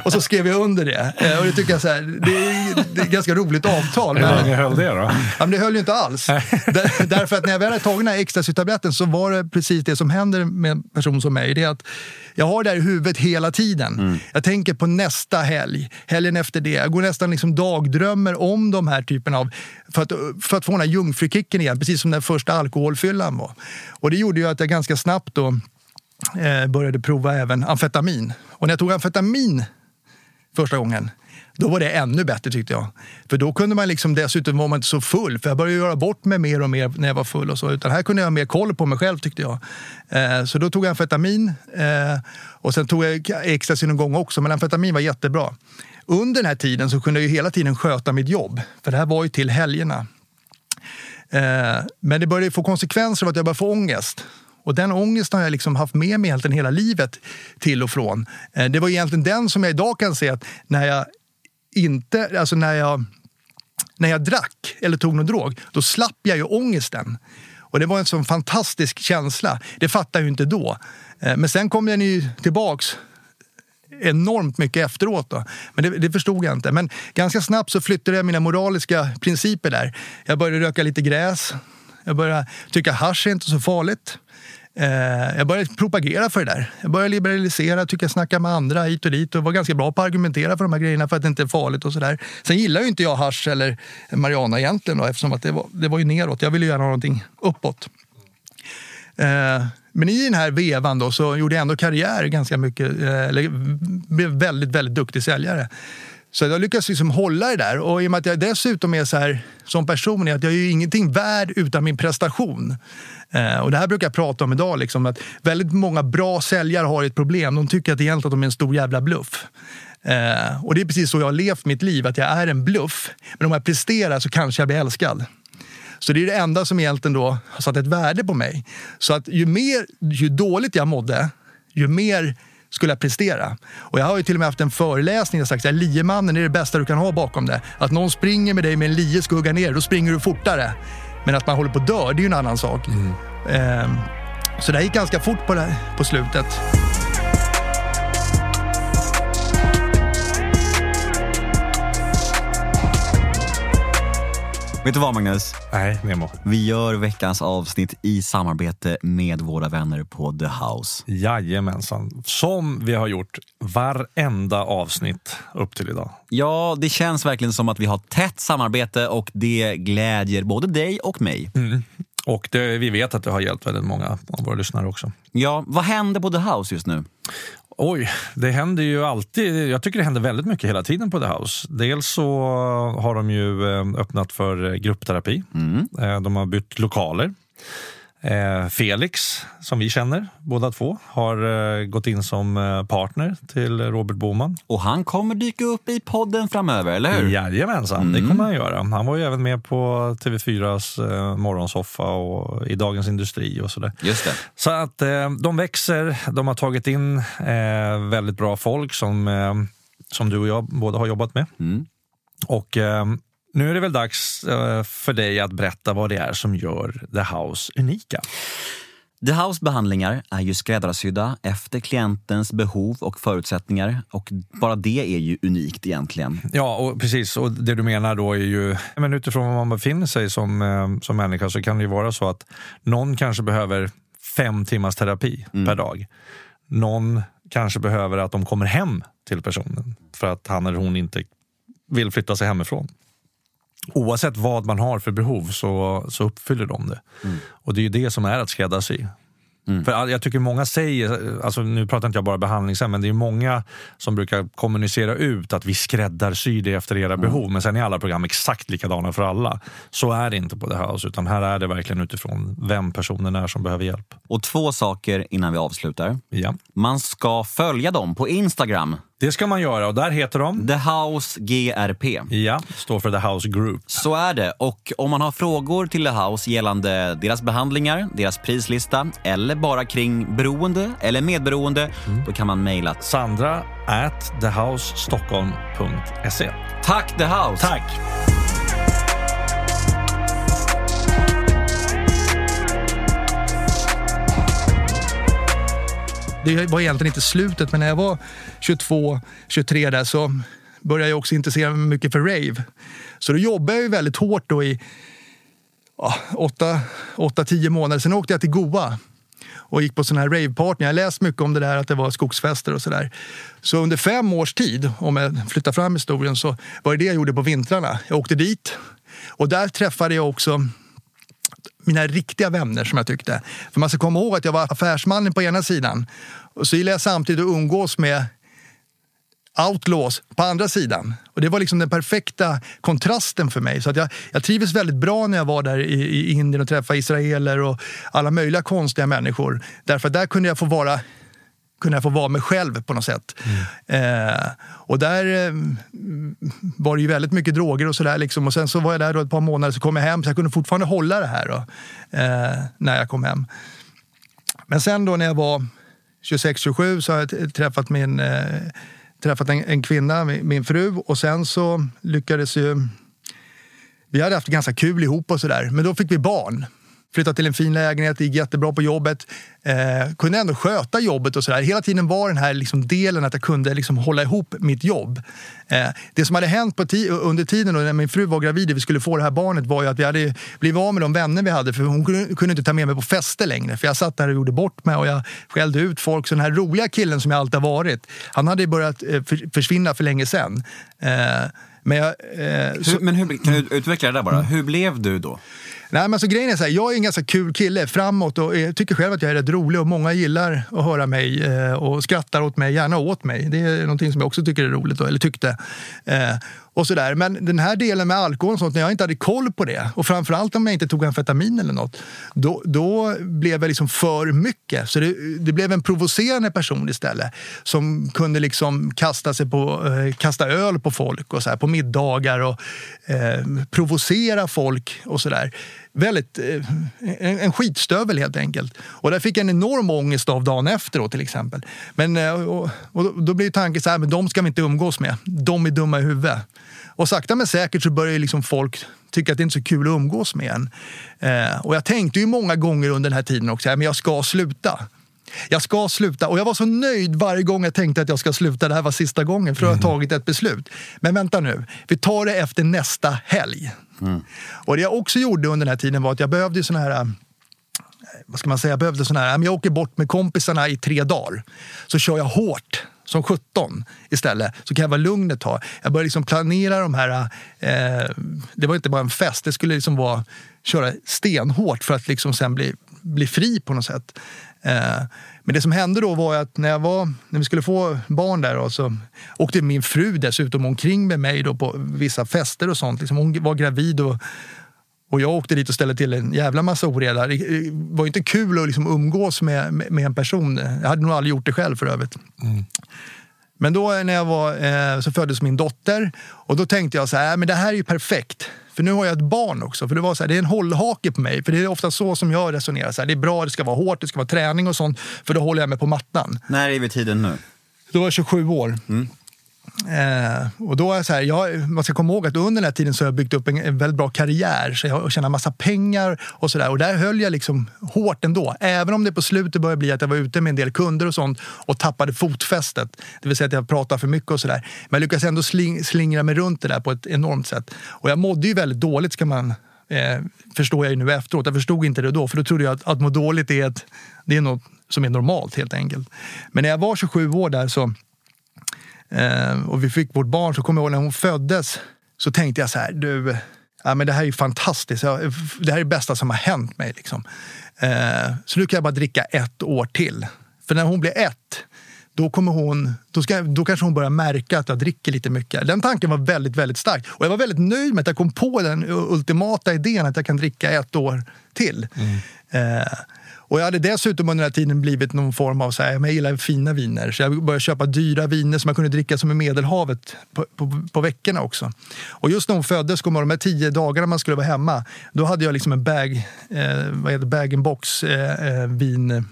Och så skrev jag under det. Eh, och det tycker jag så här, det, är, det är ett ganska roligt avtal. Hur länge höll det då? Ja, men det höll ju inte alls. Där, därför att när jag väl hade tagit den här ecstasy-tabletten så var det precis det som händer med en person som mig. Det är att jag har det här i huvudet hela tiden. Mm. Jag tänker på nästa helg, helgen efter det. Jag går nästan liksom dagdrömmer om de här typerna av... För att, för att få den här jungfrukicken igen, precis som den första alkoholfyllan var. Och det gjorde ju att jag ganska snabbt då eh, började prova även amfetamin. Och när jag tog amfetamin första gången, då var det ännu bättre tyckte jag. För då kunde man liksom, dessutom var man inte så full. För jag började göra bort mig mer och mer när jag var full och så. Utan här kunde jag ha mer koll på mig själv tyckte jag. Eh, så då tog jag amfetamin. Eh, och sen tog jag ecstasy någon gång också. Men amfetamin var jättebra. Under den här tiden så kunde jag ju hela tiden sköta mitt jobb. För det här var ju till helgerna. Eh, men det började få konsekvenser av att jag började få ångest. Och den ångesten har jag liksom haft med mig egentligen hela livet till och från. Eh, det var egentligen den som jag idag kan se att när jag inte, alltså när jag, när jag drack eller tog någon drog, då slapp jag ju ångesten. Och det var en sån fantastisk känsla. Det fattade jag ju inte då. Eh, men sen kom den ju tillbaks enormt mycket efteråt. Då. Men det, det, förstod jag inte. Men ganska snabbt så flyttade jag mina moraliska principer där. Jag började röka lite gräs. Jag började tycka hasch är inte så farligt. Eh, jag började propagera för det där. Jag började liberalisera, tycka snacka med andra hit och dit och var ganska bra på att argumentera för de här grejerna för att det inte är farligt och sådär. Sen gillar ju inte jag hasch eller marijuana egentligen då, eftersom att det var, det var ju neråt. Jag ville göra någonting uppåt. Eh, men i den här vevan då så gjorde jag ändå karriär ganska mycket, eh, eller blev väldigt, väldigt duktig säljare. Så jag lyckas liksom hålla det där. Och i och med att jag dessutom är så här som person, är att jag är ju ingenting värd utan min prestation. Eh, och det här brukar jag prata om idag, liksom, att väldigt många bra säljare har ett problem. De tycker att egentligen att de är en stor jävla bluff. Eh, och det är precis så jag har levt mitt liv, att jag är en bluff. Men om jag presterar så kanske jag blir älskad. Så det är det enda som egentligen då har satt ett värde på mig. Så att ju, mer, ju dåligt jag mådde, ju mer skulle jag prestera. Och jag har ju till och med haft en föreläsning där jag sagt att liemannen är det bästa du kan ha bakom det. Att någon springer med dig med en lie skugga ner, då springer du fortare. Men att man håller på att dö, det är ju en annan sak. Mm. Eh, så det gick ganska fort på, det, på slutet. Vet du vad Magnus? Nej, Nemo. Vi gör veckans avsnitt i samarbete med våra vänner på The House. Jajamensan. Som vi har gjort varenda avsnitt upp till idag. Ja, det känns verkligen som att vi har tätt samarbete och det glädjer både dig och mig. Mm. Och det, vi vet att det har hjälpt väldigt många av våra lyssnare också. Ja, vad händer på The House just nu? Oj, det händer ju alltid. Jag tycker det händer väldigt mycket hela tiden på The House. Dels så har de ju eh, öppnat för gruppterapi. Mm. Eh, de har bytt lokaler. Eh, Felix, som vi känner båda två, har gått in som partner till Robert Boman. Och han kommer dyka upp i podden framöver, eller hur? Jajamensan, mm. det kommer han göra. Han var ju även med på TV4s morgonsoffa och i Dagens Industri och sådär. Just det. Så att de växer, de har tagit in väldigt bra folk som, som du och jag båda har jobbat med. Mm. Och nu är det väl dags eh, för dig att berätta vad det är som gör The House unika. The House behandlingar är ju skräddarsydda efter klientens behov och förutsättningar och bara det är ju unikt egentligen. Ja, och precis. Och det du menar då är ju, men utifrån var man befinner sig som, eh, som människa så kan det ju vara så att någon kanske behöver fem timmars terapi mm. per dag. Någon kanske behöver att de kommer hem till personen för att han eller hon inte vill flytta sig hemifrån oavsett vad man har för behov så, så uppfyller de det. Mm. Och det är ju det som är att skräddarsy. Mm. För jag tycker många säger, alltså nu pratar inte jag bara behandlingshem, men det är många som brukar kommunicera ut att vi skräddarsyr det efter era mm. behov. Men sen är alla program exakt likadana för alla. Så är det inte på det här utan här är det verkligen utifrån vem personen är som behöver hjälp. Och två saker innan vi avslutar. Ja. Man ska följa dem på Instagram. Det ska man göra och där heter de? The House GRP. Ja, står för The House Group. Så är det. Och om man har frågor till The House gällande deras behandlingar, deras prislista eller bara kring beroende eller medberoende, mm. då kan man mejla Sandra at thehousestockholm.se. Tack The House! Tack! det var egentligen inte slutet, men när jag var 22, 23 där så började jag också intressera mig mycket för rave. Så då jobbade jag väldigt hårt då i ja, 8-10 månader. Sen åkte jag till Goa och gick på sådana här ravepartyn. Jag har läst mycket om det där att det var skogsfester och sådär. Så under fem års tid, om jag flyttar fram historien, så var det det jag gjorde på vintrarna. Jag åkte dit och där träffade jag också mina riktiga vänner som jag tyckte. För man ska komma ihåg att jag var affärsmannen på ena sidan och så gillade jag samtidigt att umgås med outlaws på andra sidan. Och Det var liksom den perfekta kontrasten för mig. Så att jag, jag trivdes väldigt bra när jag var där i, i Indien och träffade israeler och alla möjliga konstiga människor. Därför att där kunde jag få vara kunde jag få vara mig själv på något sätt. Mm. Eh, och där eh, var det ju väldigt mycket droger och sådär. Liksom. Och sen så var jag där då ett par månader, så kom jag hem, så jag kunde fortfarande hålla det här då, eh, när jag kom hem. Men sen då när jag var 26-27 så har jag träffat, min, eh, träffat en, en, kvinna, min, min fru, och sen så lyckades ju... Vi hade haft ganska kul ihop och sådär, men då fick vi barn flyttade till en fin lägenhet, gick jättebra på jobbet. Eh, kunde ändå sköta jobbet och sådär. Hela tiden var den här liksom delen att jag kunde liksom hålla ihop mitt jobb. Eh, det som hade hänt på under tiden då, när min fru var gravid och vi skulle få det här barnet var ju att vi hade blivit av med de vänner vi hade för hon kunde, kunde inte ta med mig på fester längre. För jag satt där och gjorde bort mig och jag skällde ut folk. Så den här roliga killen som jag alltid har varit, han hade börjat eh, försvinna för länge sedan. Eh, Men, jag, eh, så, Hur, men hur, kan du utveckla det där bara? Hur blev du då? Nej, men alltså, grejen är så här, jag är en ganska kul kille, framåt och jag tycker själv att jag är rätt rolig och många gillar att höra mig eh, och skrattar åt mig, gärna åt mig. Det är någonting som jag också tycker är roligt, då, eller tyckte. Eh, och sådär. Men den här delen med alkohol och sånt, när jag inte hade koll på det och framförallt om jag inte tog amfetamin eller något, då, då blev jag liksom för mycket. Så det, det blev en provocerande person istället som kunde liksom kasta, sig på, eh, kasta öl på folk och så här, på middagar och eh, provocera folk och sådär. Väldigt, eh, en, en skitstövel helt enkelt. Och där fick jag en enorm ångest av dagen efter då, till exempel. Men, eh, och, och då blir ju tanken så här, men de ska vi inte umgås med. De är dumma i huvudet. Och sakta men säkert så börjar ju liksom folk tycka att det inte är så kul att umgås med en. Eh, och jag tänkte ju många gånger under den här tiden också, men jag ska sluta. Jag ska sluta. Och jag var så nöjd varje gång jag tänkte att jag ska sluta. Det här var sista gången, för då har jag tagit ett beslut. Men vänta nu, vi tar det efter nästa helg. Och det jag också gjorde under den här tiden var att jag behövde såna här eh, vad ska man säga, jag behövde sån här, jag åker bort med kompisarna i tre dagar. Så kör jag hårt som 17 istället. Så kan jag vara lugn ett tag. Jag började liksom planera de här, eh, det var inte bara en fest, det skulle liksom vara köra stenhårt för att liksom sen bli, bli fri på något sätt. Eh, men det som hände då var att när, jag var, när vi skulle få barn där då, så åkte min fru dessutom omkring med mig då på vissa fester och sånt. Liksom hon var gravid och och jag åkte dit och ställde till en jävla massa oreda. Det var inte kul att liksom umgås med, med, en person. Jag hade nog aldrig gjort det själv för övrigt. Mm. Men då när jag var, eh, så föddes min dotter och då tänkte jag så här, men det här är ju perfekt. För nu har jag ett barn också. För det var så här, det är en hållhake på mig. För det är ofta så som jag resonerar. Så här, det är bra, det ska vara hårt, det ska vara träning och sånt. För då håller jag mig på mattan. När är vi tiden nu? Då var jag 27 år. Mm. Eh, och då är så här, jag, man ska komma ihåg att under den här tiden så har jag byggt upp en, en väldigt bra karriär. Så jag tjänar massa pengar och sådär. Och där höll jag liksom hårt ändå. Även om det på slutet började bli att jag var ute med en del kunder och sånt och tappade fotfästet. Det vill säga att jag pratade för mycket och sådär. Men jag lyckades ändå sling, slingra mig runt det där på ett enormt sätt. Och jag mådde ju väldigt dåligt ska man eh, förstår jag ju nu efteråt. Jag förstod inte det då, för då trodde jag att, att må dåligt är, ett, det är något som är normalt helt enkelt. Men när jag var 27 år där så eh, och vi fick vårt barn så kommer jag ihåg när hon föddes så tänkte jag så här, du, ja, men det här är fantastiskt. Det här är det bästa som har hänt mig. Liksom. Eh, så nu kan jag bara dricka ett år till. För när hon blir ett, då, kommer hon, då, ska, då kanske hon börjar märka att jag dricker lite mycket. Den tanken var väldigt, väldigt stark. Och jag var väldigt nöjd med att jag kom på den ultimata idén att jag kan dricka ett år till. Mm. Eh, och jag hade dessutom under den här tiden blivit någon form av, så här, jag gillar fina viner, så jag började köpa dyra viner som jag kunde dricka som i Medelhavet på, på, på veckorna också. Och just när hon föddes, kom de här tio dagarna man skulle vara hemma, då hade jag liksom en bag, eh, vad heter bag and box eh, eh, vin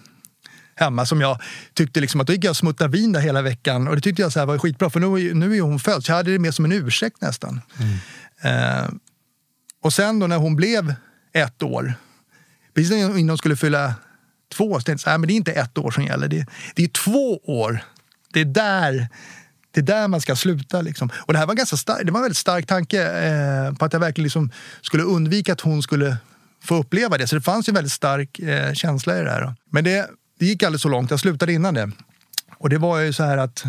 hemma som jag tyckte liksom att då gick jag och smuttade vin där hela veckan och det tyckte jag så här var skitbra för nu, nu är hon född så jag hade det mer som en ursäkt nästan. Mm. Eh, och sen då när hon blev ett år, precis innan hon skulle fylla två, så tänkte jag men det är inte ett år som gäller, det, det är två år. Det är där det är där man ska sluta. Liksom. Och det här var, ganska stark, det var en väldigt stark tanke eh, på att jag verkligen liksom skulle undvika att hon skulle få uppleva det. Så det fanns en väldigt stark eh, känsla i det här. Men det, det gick aldrig så långt. Jag slutade innan det. Och det var ju så här att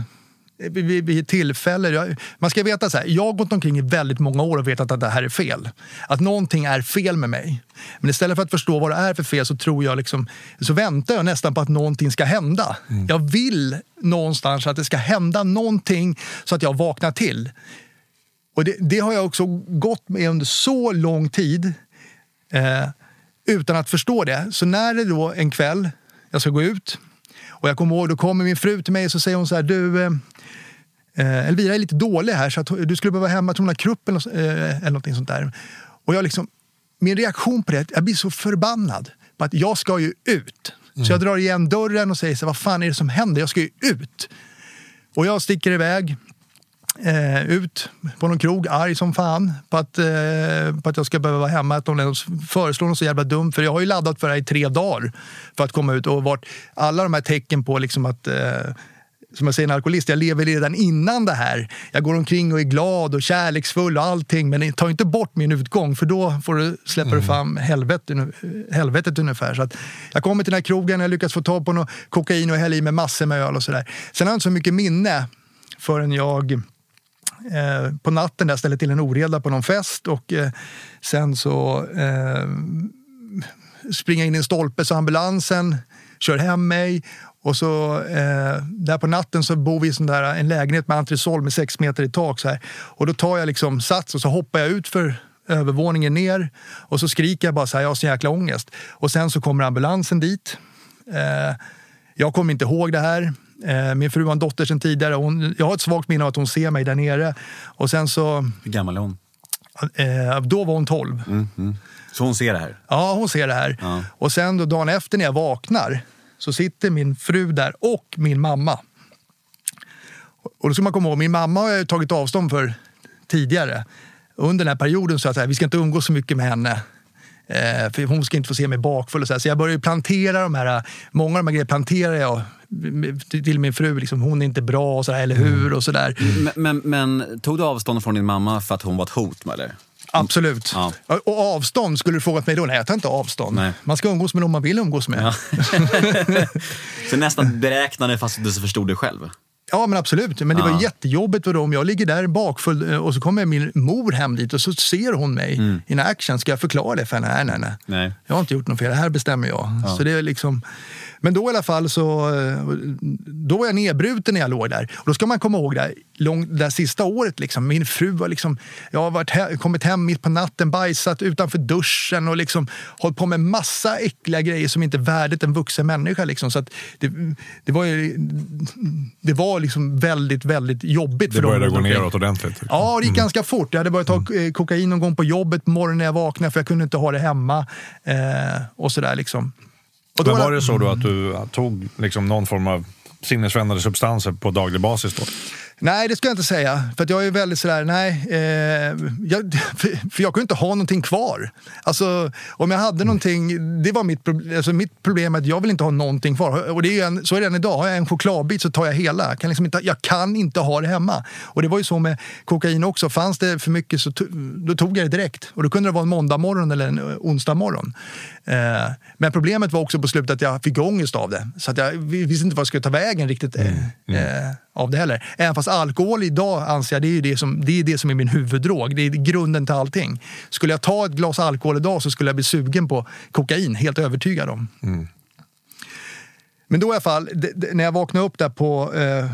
vid, vid tillfälle, man ska veta så här, jag har gått omkring i väldigt många år och vetat att det här är fel. Att någonting är fel med mig. Men istället för att förstå vad det är för fel så tror jag liksom, så väntar jag nästan på att någonting ska hända. Mm. Jag vill någonstans att det ska hända någonting så att jag vaknar till. Och det, det har jag också gått med under så lång tid eh, utan att förstå det. Så när det då en kväll jag ska gå ut. Och jag kommer ihåg, då kommer min fru till mig och så säger hon så här, du eh, eh Elvira är lite dålig här så att du skulle behöva hem att hon har krupp eller, eh, eller någonting sånt där. Och jag liksom, min reaktion på det, jag blir så förbannad på att jag ska ju ut. Mm. Så jag drar igen dörren och säger så vad fan är det som händer? Jag ska ju ut. Och jag sticker iväg eh, ut på någon krog, arg som fan på att, eh, på att jag ska behöva vara hemma. Att de föreslår något så jävla dumt. För jag har ju laddat för det här i tre dagar för att komma ut och varit alla de här tecken på liksom att eh, som jag säger en alkoholist, jag lever redan innan det här. Jag går omkring och är glad och kärleksfull och allting men ta inte bort min utgång för då får du, släpper mm. du fram helvetet, helvetet ungefär. Så att jag kommer till den här krogen, jag lyckas få tag på något kokain och hälla i mig massor med öl och sådär. Sen har jag inte så mycket minne förrän jag eh, på natten där ställde till en oreda på någon fest och eh, sen så eh, springer jag in i en stolpe så ambulansen kör hem mig och så eh, där på natten så bor vi i sån där, en lägenhet med entresol med sex meter i tak. Så här. Och då tar jag liksom sats och så hoppar jag ut för övervåningen ner och så skriker jag bara så här, jag har så jäkla ångest. Och sen så kommer ambulansen dit. Eh, jag kommer inte ihåg det här. Eh, min fru har en dotter sedan tidigare. Hon, jag har ett svagt minne av att hon ser mig där nere. Och sen så... Hur gammal är hon? Eh, då var hon 12. Mm, mm. Så hon ser det här? Ja, hon ser det här. Ja. Och sen då dagen efter när jag vaknar så sitter min fru där och min mamma. Och då ska man komma ihåg, min mamma har jag tagit avstånd för tidigare. Under den här perioden så att vi ska inte umgås så mycket med henne. Eh, för hon ska inte få se mig bakfull. Och så, här. så jag började plantera de här, många av de här grejerna planterar jag till min fru. Liksom, hon är inte bra, och så där, eller hur? Och så där. Men, men, men, tog du avstånd från din mamma för att hon var ett hot? Eller? Absolut. Ja. Och avstånd, skulle du frågat mig då? Nej, jag tar inte avstånd. Nej. Man ska umgås med någon man vill umgås med. Ja. så nästan beräknade fast du förstod det själv? Ja, men absolut. Men det Ja. var jättejobbigt för dem. Jag ligger där bakfull eh, och så kommer min mor hem dit och så ser hon mig in action. Ska jag förklara det för henne? Nej, nej, nej. Nej. Jag har inte gjort något fel. Det här bestämmer jag. Så det är liksom... Men då i alla fall så eh, då var jag nedbruten när jag låg där. Och då ska man komma ihåg det, här, lång, det där sista året. Liksom, min fru var liksom, jag har varit he- kommit hem mitt på natten, bajsat utanför duschen och liksom hållit på med massa äckliga grejer som inte är värdigt en vuxen människa. Liksom. Så det, det var, ju, det var liksom väldigt, väldigt jobbigt Det för dem. började gå runt omkring. neråt ordentligt. Ja, det gick ganska fort. Jag hade börjat ta eh, kokain någon gång på jobbet morgonen när jag vaknade för jag kunde inte ha det hemma. Eh, och sådär liksom. Men var det så då att du tog liksom någon form av sinnesförändrande substanser på daglig basis? Då? Nej, det ska jag inte säga. För jag är väldigt sådär, nej. Eh, jag, för, för jag kunde inte ha någonting kvar. Alltså, om jag hade någonting, det var mitt, alltså, mitt problem. Att jag vill inte ha någonting kvar. Och det är en, så är det än idag. Har jag en chokladbit så tar jag hela. Jag kan, liksom inte, jag kan inte ha det hemma. Och det var ju så med kokain också. Fanns det för mycket så då tog jag det direkt. Och då kunde det vara en måndag morgon eller en eh, onsdag morgon. Eh, men problemet var också på slutet att jag fick ångest av det. Så att jag visste inte vad jag skulle ta vägen riktigt eh, eh, av det heller. Även fast alkohol idag anser jag det är ju det som, det är, det som är min huvuddrog. Det är grunden till allting. Skulle jag ta ett glas alkohol idag så skulle jag bli sugen på kokain, helt övertygad om. Men då i alla fall, när jag vaknade upp där på eh,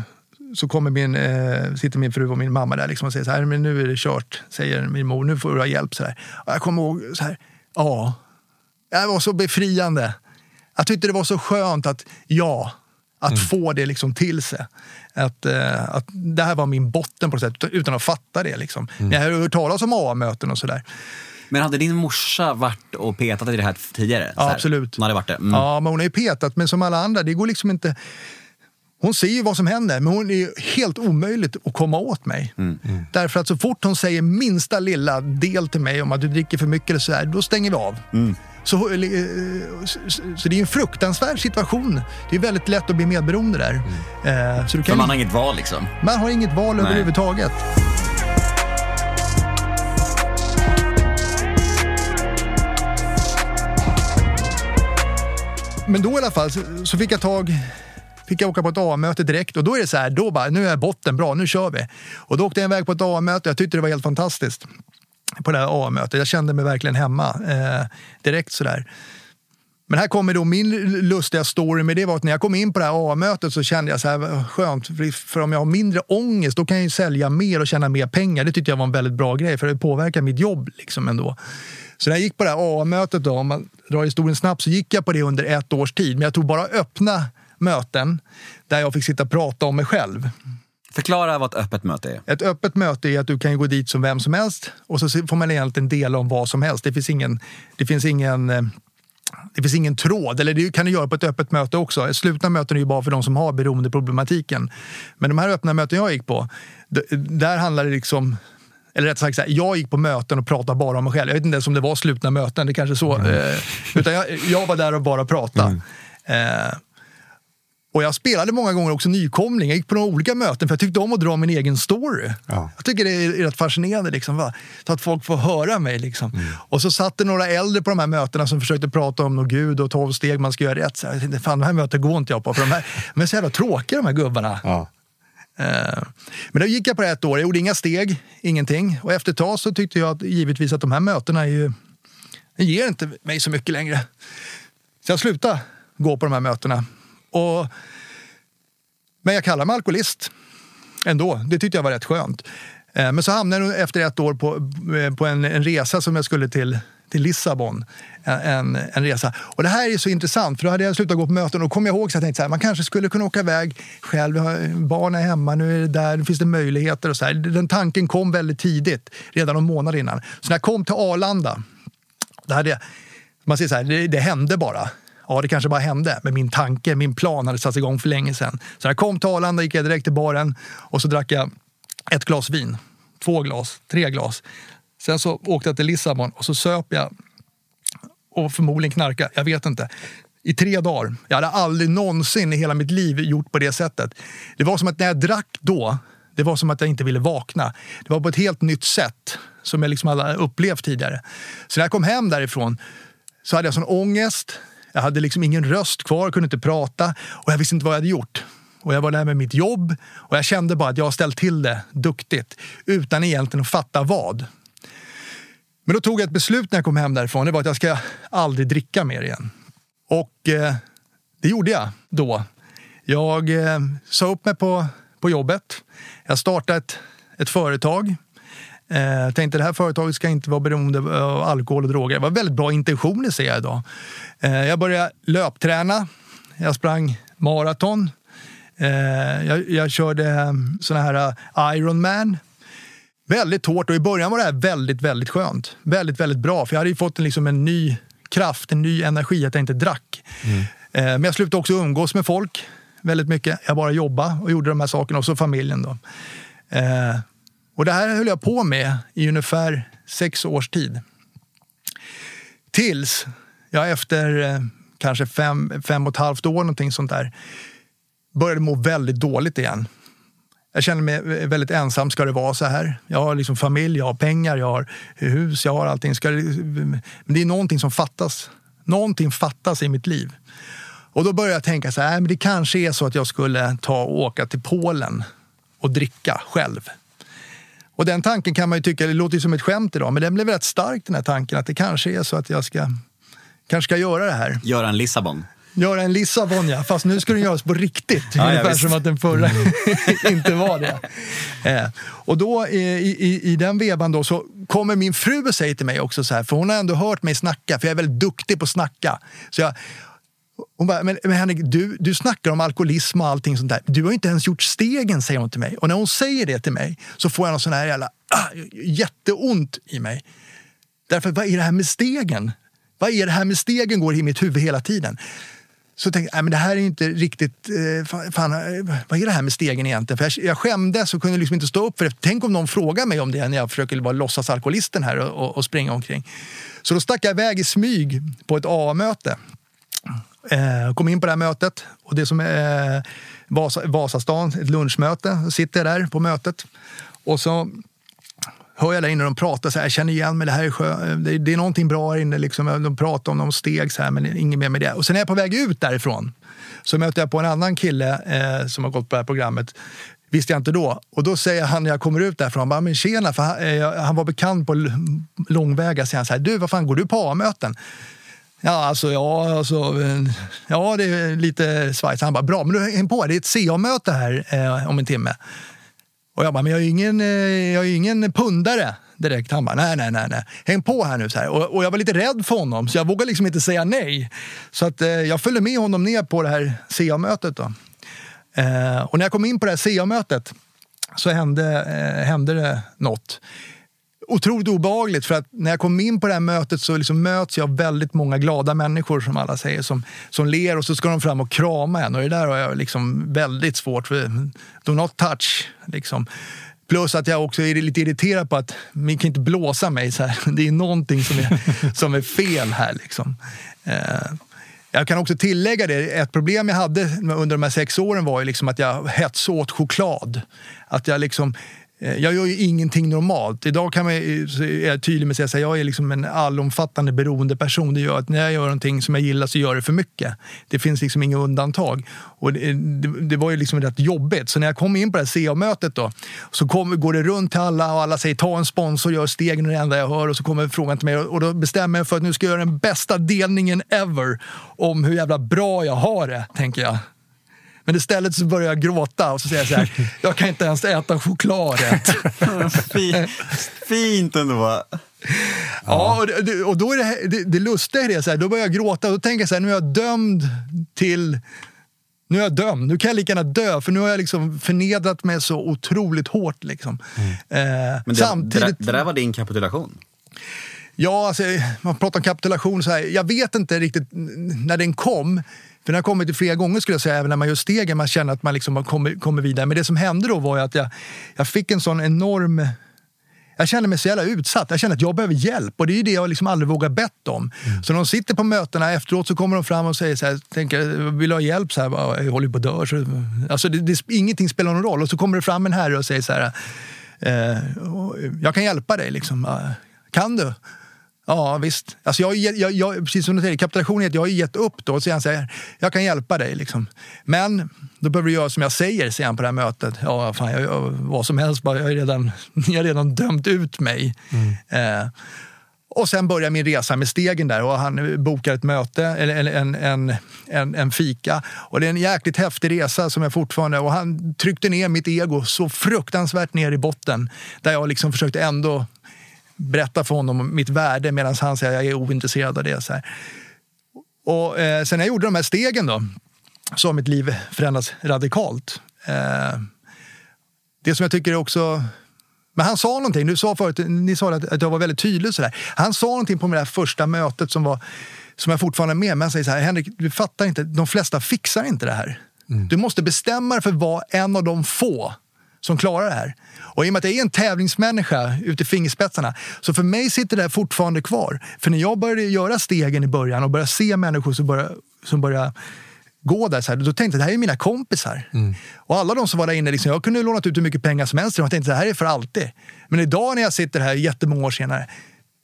så kommer min, eh, sitter min fru och min mamma där liksom och säger så här, men nu är det kört, säger min mor, nu får du ha hjälp. Så här. Jag kommer ihåg, så här, ja, det var så befriande. Jag tyckte det var så skönt att, ja, att få det liksom till sig. Att, eh, att det här var min botten på något sätt, utan- att fatta det. Liksom. Jag har hört talas om AA-möten och sådär. Men hade din morsa varit och petat i det här tidigare? Ja, här? absolut. Hon hade varit det? Mm. Ja, men hon har ju petat, men som alla andra, det går liksom inte... Hon ser ju vad som händer, men hon är helt omöjligt att komma åt mig. Därför att så fort hon säger minsta lilla del till mig om att du dricker för mycket eller så här, då stänger vi av. Eh, så, så det är en fruktansvärd situation. Det är väldigt lätt att bli medberoende där. Eh, Så du För kan, man har inget val liksom? man har inget val Nej. överhuvudtaget. Men då i alla fall så, så fick jag tag Fick jag åka på ett A-möte direkt och då är det så här, då bara, nu är botten bra, nu kör vi. Och då åkte jag iväg på ett A-möte, jag tyckte det var helt fantastiskt. På det här A-mötet, jag kände mig verkligen hemma eh, direkt sådär. Men här kommer då min lustiga story med det var att när jag kom in på det här A-mötet så kände jag så här, skönt, för- för om jag har mindre ångest då kan jag ju sälja mer och tjäna mer pengar. Det tyckte jag var en väldigt bra grej för det påverkar mitt jobb liksom ändå. Så när jag gick på det här A-mötet då, om man drar historien snabbt, så gick jag på det under ett års tid. Men jag tog bara öppna möten där jag fick sitta och prata om mig själv. Förklara vad ett öppet möte är. Ett öppet möte är att du kan gå dit som vem som helst och så får man egentligen dela om vad som helst. Det finns ingen, det finns ingen, eh, det finns ingen tråd, eller det kan du göra på ett öppet möte också. Slutna möten är ju bara för de som har beroendeproblematiken. Men de här öppna möten jag gick på, där handlar det liksom eller rätt sagt, jag gick på möten och pratade bara om mig själv. Jag vet inte ens om det var slutna möten, det kanske så. Eh, utan jag, jag var där och bara pratade. Eh, och jag spelade många gånger också nykomling. Jag gick på några olika möten för jag tyckte om att dra min egen story. Ja. Jag tycker det är rätt fascinerande. Liksom, va? Så att folk får höra mig. Liksom. Mm. Och så satt det några äldre på de här mötena som försökte prata om något gud och tolv steg man ska göra rätt. Så jag tänkte, fan, de här mötena går inte jag på. För de, här, de är så jävla tråkiga de här gubbarna. Ja. Eh, Men då gick jag på det ett år, jag gjorde inga steg, ingenting. Och efter ett tag så tyckte jag att, givetvis att de här mötena är ju, det ger inte mig så mycket längre. Så jag slutade gå på de här mötena. Och, men jag kallar mig alkoholist ändå. Det tyckte jag var rätt skönt. Eh, men så hamnade jag efter ett år på, eh, på en, en resa som jag skulle till till Lissabon. Eh, en, en resa. Och det här är så intressant, för då hade jag slutat gå på möten och kom jag ihåg så jag tänkte så här, man kanske skulle kunna åka iväg själv. Barnen är hemma, nu är det där, nu finns det möjligheter och så här. Den tanken kom väldigt tidigt, redan någon månad innan. Så när jag kom till Arlanda, det hade jag, man säger så här, det, det hände bara. Ja, det kanske bara hände, men min tanke, min plan hade satts igång för länge sedan. Så när jag kom till Arlanda gick jag direkt till baren och så drack jag ett glas vin. Två glas, tre glas. Sen så åkte jag till Lissabon och så söp jag och förmodligen knarka, jag vet inte. I tre dagar. Jag hade aldrig någonsin i hela mitt liv gjort på det sättet. Det var som att när jag drack då, det var som att jag inte ville vakna. Det var på ett helt nytt sätt som jag liksom hade upplevt tidigare. Så när jag kom hem därifrån så hade jag sån ångest. Jag hade liksom ingen röst kvar, kunde inte prata och jag visste inte vad jag hade gjort. Och jag var där med mitt jobb och jag kände bara att jag har ställt till det duktigt utan egentligen att fatta vad. Men då tog jag ett beslut när jag kom hem därifrån. Det var att jag ska aldrig dricka mer igen. Och eh, det gjorde jag då. Jag eh, sa upp mig på, på jobbet. Jag startade ett, ett företag. Jag eh, tänkte det här företaget ska inte vara beroende av alkohol och droger. Det var väldigt bra intentioner ser jag idag. Eh, jag började löpträna. Jag sprang maraton. Eh, jag, jag körde såna här Ironman Väldigt hårt och i början var det här väldigt, väldigt skönt. Väldigt, väldigt bra. För jag hade ju fått en, liksom en ny kraft, en ny energi att jag inte drack. Mm. Men jag slutade också umgås med folk väldigt mycket. Jag bara jobbade och gjorde de här sakerna och så familjen då. Och det här höll jag på med i ungefär sex års tid. Tills jag efter eh, kanske fem, fem och ett halvt år någonting sånt där började må väldigt dåligt igen. Jag kände mig väldigt ensam. Ska det vara så här? Jag har liksom familj, jag har pengar, jag har hus, jag har allting. Ska det, men det är någonting som fattas. Någonting fattas i mitt liv. Och då började jag tänka så här, äh, men det kanske är så att jag skulle ta och åka till Polen och dricka själv. Och den tanken kan man ju tycka, det låter ju som ett skämt idag, men den blev rätt stark den här tanken att det kanske är så att jag ska, kanske ska göra det här. Göra en Lissabon. Göra en Lissabon, ja. Fast nu ska den göras på riktigt. Ja, Ungefär ja, som att den förra inte var det. Eh, och då i, i, i den vevan då så kommer min fru och säger till mig också så här, för hon har ändå hört mig snacka, för jag är väldigt duktig på att snacka. Så jag, hon bara, men, men Henrik, du, du snackar om alkoholism och allting sånt där. Du har inte ens gjort stegen, säger hon till mig. Och när hon säger det till mig så får jag någon sån här jävla, ah, jätteont i mig. Därför, vad är det här med stegen? Vad är det här med stegen går i mitt huvud hela tiden så tänkte jag, men det här är inte riktigt... Eh, fan, eh, vad är det här med stegen egentligen? För jag, jag skämdes och kunde liksom inte stå upp för det. Tänk om någon frågar mig om det när jag försöker vara låtsasalkoholisten här och, och, och, springa omkring. Så då stack jag iväg i smyg på ett AA-möte. Eh, kom in på det här mötet och det som är eh, Vasa, Vasastan, ett lunchmöte. Sitter jag där på mötet och så hör jag där inne de pratar så här, jag känner igen mig, det här är, skö, eh, det, det är någonting bra här inne. Liksom. De pratar om de steg så här, men inget mer med det. Och sen är jag på väg ut därifrån så möter jag på en annan kille eh, som har gått på det här programmet. Visste jag inte då. Och då säger han när jag kommer ut därifrån, bara, men tjena, för han, eh, han var bekant på långväga, säger han så här, du vad fan går du på A-möten? Ja, alltså, ja, alltså, ja, det är lite Schweiz. Han bara, bra, men du häng på, det är ett CA-möte här eh, om en timme. Och jag bara, men jag är ju ingen, eh, jag är ingen pundare direkt. Han bara, nej, nej, nej, nej. häng på här nu. Så här. Och, och jag var lite rädd för honom, så jag vågade liksom inte säga nej. Så att, eh, jag följde med honom ner på det här CA-mötet. Då. Eh, och när jag kom in på det här CA-mötet så hände, eh, hände det något otroligt obehagligt för att när jag kom in på det här mötet så liksom möts jag av väldigt många glada människor som alla säger som, som ler och så ska de fram och krama en och det där har jag liksom väldigt svårt för. Do not touch. Liksom. Plus att jag också är lite irriterad på att ni kan inte blåsa mig så här. Det är någonting som är, som är fel här liksom. Eh, jag kan också tillägga det, ett problem jag hade under de här sex åren var ju liksom att jag hetsåt choklad. Att jag liksom Eh, jag gör ju ingenting normalt. Idag kan man, är jag tydlig med att säga att jag är liksom en allomfattande beroende person. Det gör att när jag gör någonting som jag gillar så gör jag det för mycket. Det finns liksom inga undantag. Och det, det, det var ju liksom rätt jobbigt. Så när jag kom in på det här CA-mötet då, så kom, går det runt till alla och alla säger ta en sponsor, gör stegen och det enda jag hör. Och så kommer frågan till mig och då bestämmer jag för att nu ska jag göra den bästa delningen ever om hur jävla bra jag har det, tänker jag. Men istället så börjar jag gråta och så säger jag så här, jag kan inte ens äta chokladet. Fint ändå. Ja, och, det, och då är det, det, det lustiga är det, så här, då börjar jag gråta och då tänker jag så här, nu är jag dömd till nu är jag dömd, nu kan jag lika gärna dö för nu har jag liksom förnedrat mig så otroligt hårt. Liksom. Mm. Eh, Men det, samtidigt, det, det där var din kapitulation? Ja, alltså, man pratar om kapitulation. Så här, jag vet inte riktigt när den kom. För den har kommit till flera gånger skulle jag säga, även när man gör stegen, man känner att man liksom kommer, kommer vidare. Men det som hände då var att jag, jag fick en sån enorm jag kände mig så jävla utsatt. Jag kände att jag behöver hjälp och det är det jag liksom aldrig vågar bett om. Mm. Så när de sitter på mötena efteråt så kommer de fram och säger så här, tänker, vill du ha hjälp? Så här, jag håller på att dö. Så, alltså det, det, ingenting spelar någon roll. Och så kommer det fram en herre och säger så här, eh, jag kan hjälpa dig. Liksom. Kan du? Ja, visst. Alltså jag, jag, jag, precis som du säger, kapitulationen är att jag har gett upp då. Så han säger, jag kan hjälpa dig. Liksom. Men då behöver du göra som jag säger, säger han på det här mötet. Ja, fan, jag, jag, vad som helst, bara, jag har redan, ni har redan dömt ut mig. Mm. Eh, och sen börjar min resa med stegen där och han bokar ett möte, eller en, en, en, en fika. Och det är en jäkligt häftig resa som jag fortfarande... Och han tryckte ner mitt ego så fruktansvärt ner i botten. Där jag liksom försökte ändå berätta för honom mitt värde medan han säger att jag är ointresserad av det. Så här. Och, eh, sen jag gjorde de här stegen då, så har mitt liv förändrats radikalt. Eh, det som jag tycker är också... Men han sa någonting, du sa förut, ni sa att, att jag var väldigt tydlig. Så där. Han sa någonting på det där första mötet som, var, som jag fortfarande är med. Men han säger så här, Henrik, du fattar inte, de flesta fixar inte det här. Mm. Du måste bestämma dig för att vara en av de få som klarar det här. Och i och med att jag är en tävlingsmänniska ut i fingerspetsarna, så för mig sitter det fortfarande kvar. För när jag började göra stegen i början och började se människor som började, som började gå där, så här, då tänkte jag det här är mina kompisar. Mm. Och alla de som var där inne, liksom, jag kunde lånat ut hur mycket pengar som helst och jag tänkte det här är för alltid. Men idag när jag sitter här jättemånga år senare,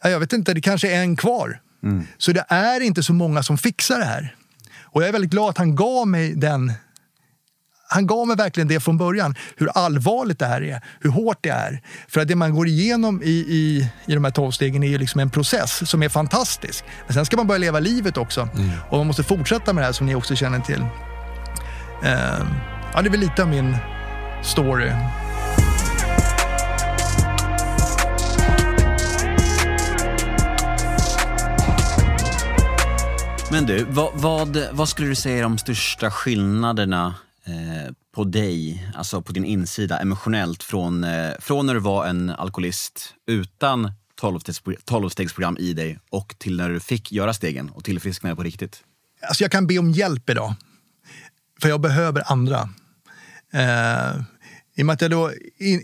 jag vet inte, det kanske är en kvar. Mm. Så det är inte så många som fixar det här. Och jag är väldigt glad att han gav mig den han gav mig verkligen det från början, hur allvarligt det här är, hur hårt det är. För att det man går igenom i, i, i de här tolv stegen är ju liksom en process som är fantastisk. Men sen ska man börja leva livet också. Mm. Och man måste fortsätta med det här som ni också känner till. Uh, ja, det är väl lite av min story. Men du, vad, vad, vad skulle du säga är de största skillnaderna Eh, på dig, alltså på din insida emotionellt från, eh, från när du var en alkoholist utan 12-stegsprogram i dig och till när du fick göra stegen och tillfrisknade på riktigt? Alltså jag kan be om hjälp idag, för jag behöver andra. Eh, I och med att jag då,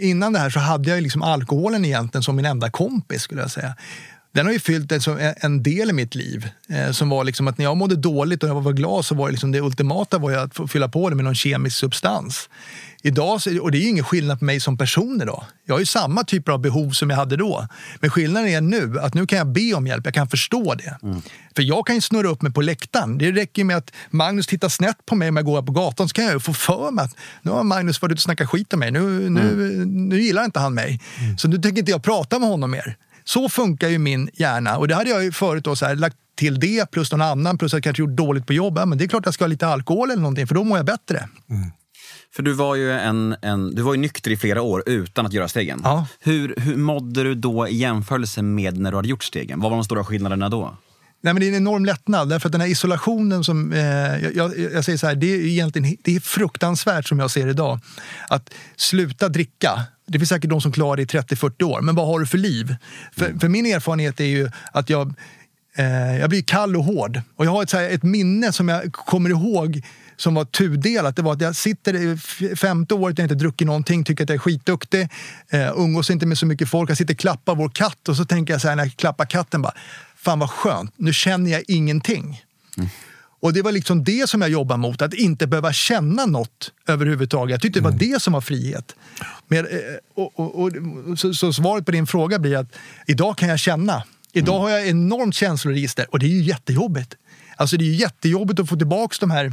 innan det här så hade jag liksom alkoholen egentligen som min enda kompis skulle jag säga den har ju fyllt en, en del i mitt liv. Eh, som var liksom att när jag mådde dåligt och jag var glad så var det, liksom det ultimata var att fylla på det med någon kemisk substans. Idag, och det är ju ingen skillnad på mig som person idag. Jag har ju samma typer av behov som jag hade då. Men skillnaden är nu att nu kan jag be om hjälp, jag kan förstå det. Mm. För jag kan ju snurra upp mig på läktaren. Det räcker med att Magnus tittar snett på mig om jag går på gatan så kan jag ju få för mig att nu har Magnus varit ute och snackat skit om mig. Nu, nu, mm. nu gillar inte han mig. Mm. Så nu tänker inte jag prata med honom mer. Så funkar ju min hjärna. Och det hade jag ju förut då så här, lagt till det plus någon annan plus att jag kanske gjort dåligt på jobbet. Ja, men det är klart att jag ska ha lite alkohol eller någonting för då mår jag bättre. Mm. För du var, ju en, en, du var ju nykter i flera år utan att göra stegen. Ja. Hur, hur mådde du då i jämförelse med när du hade gjort stegen? Vad var de stora skillnaderna då? Nej, men det är en enorm lättnad. Därför att den här isolationen som... Eh, jag, jag, säger så här, det är egentligen det är fruktansvärt som jag ser idag. Att sluta dricka. Det finns säkert de som klarar det i 30-40 år, men vad har du för liv? För, mm. för min erfarenhet är ju att jag, eh, jag blir kall och hård. Och jag har ett, här, ett minne som jag kommer ihåg som var tudelat. Det var att jag sitter femte året, jag har inte druckit någonting, tycker att jag är skitduktig, eh, umgås inte med så mycket folk. Jag sitter och klappar vår katt och så tänker jag så här när jag klappar katten bara, fan vad skönt, nu känner jag ingenting. Mm. Och det var liksom det som jag jobbade mot, att inte behöva känna något överhuvudtaget. Jag tyckte det var Mm. det som var frihet. Men, eh, och, och, och, så, så svaret på din fråga blir att idag kan jag känna. Idag Mm. har jag enormt känsloregister och det är ju jättejobbigt. Alltså det är ju jättejobbigt att få tillbaka de här,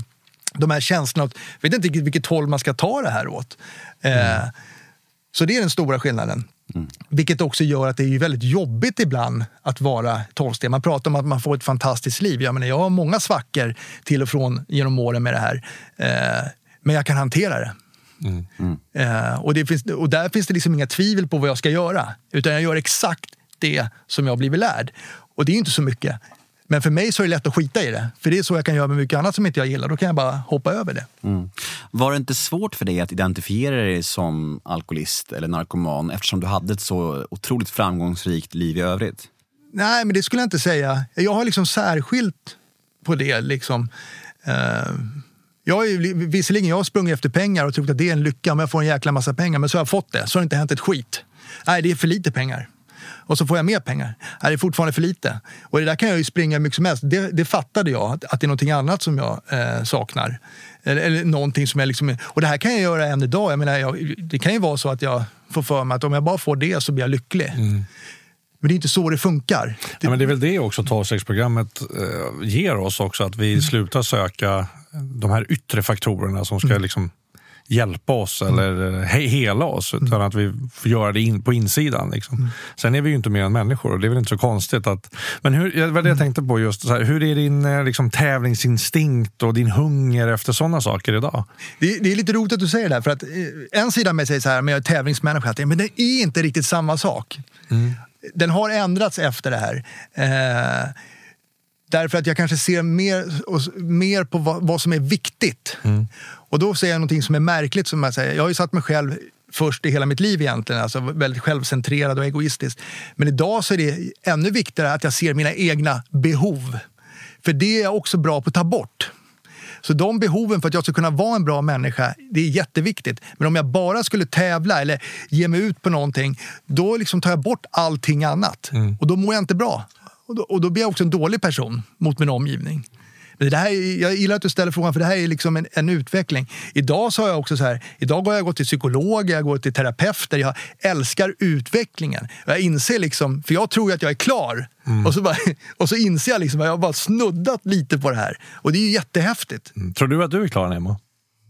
de här känslorna. Jag vet inte vilket håll man ska ta det här åt. Eh, så det är den stora skillnaden. Vilket också gör att det är väldigt jobbigt ibland att vara tolvsteg. Man pratar om att man får ett fantastiskt liv. Jag, menar, jag har många svackor till och från genom åren med det här. Eh, men jag kan hantera det. Eh, och, det finns, och där finns det liksom inga tvivel på vad jag ska göra. Utan jag gör exakt det som jag blivit lärd. Och det är inte så mycket. Men för mig så är det lätt att skita i det. För det är så jag kan göra med mycket annat som inte jag gillar. Då kan jag bara hoppa över det. Mm. Var det inte svårt för dig att identifiera dig som alkoholist eller narkoman eftersom du hade ett så otroligt framgångsrikt liv i övrigt? Nej, men det skulle jag inte säga. Jag har liksom särskilt på det. Liksom. Eh, jag har ju, visserligen jag har sprungit efter pengar och trott att det är en lycka om jag får en jäkla massa pengar. Men så har jag fått det. Så har det inte hänt ett skit. Nej, det är för lite pengar. Och så får jag mer pengar. Det är fortfarande för lite. Och det där kan jag ju springa mycket som helst. Det, det fattade jag, att, att det är någonting annat som jag eh, saknar. Eller, eller någonting som jag liksom... Och det här kan jag göra än idag. Jag menar, jag, det kan ju vara så att jag får för mig att om jag bara får det så blir jag lycklig. Men det är inte så det funkar. Ja, men det är väl det också 12-stegsprogrammet eh, ger oss också, att vi slutar söka de här yttre faktorerna som ska liksom hjälpa oss eller eh, he hela oss, utan att vi får göra det in på insidan. Liksom. Sen är vi ju inte mer än människor och det är väl inte så konstigt att... Men hur, det var det jag tänkte på just, här, hur är din eh, liksom, tävlingsinstinkt och din hunger efter sådana saker idag? Det, det är lite roligt att du säger det här, för att eh, en sida av mig säger så här, men jag är tävlingsmänniska, men det är inte riktigt samma sak. Den har ändrats efter det här. Eh, därför att jag kanske ser mer, mer på vad, vad som är viktigt. Och då säger jag någonting som är märkligt. Som jag, säger. jag har ju satt mig själv först i hela mitt liv egentligen, alltså väldigt självcentrerad och egoistisk. Men idag så är det ännu viktigare att jag ser mina egna behov. För det är jag också bra på att ta bort. Så de behoven för att jag ska kunna vara en bra människa, det är jätteviktigt. Men om jag bara skulle tävla eller ge mig ut på någonting, då liksom tar jag bort allting annat. Och då mår jag inte bra. Och då, och då blir jag också en dålig person mot min omgivning. Det här, är- jag gillar att du ställer frågan, för det här är liksom en, en utveckling. Idag så har jag också så här, idag har jag gått till psykolog, jag går till terapeuter, jag älskar utvecklingen. Jag inser liksom, för jag tror ju att jag är klar. Och, så bara, och så inser jag liksom att jag har bara snuddat lite på det här. Och det är ju jättehäftigt. Tror du att du är klar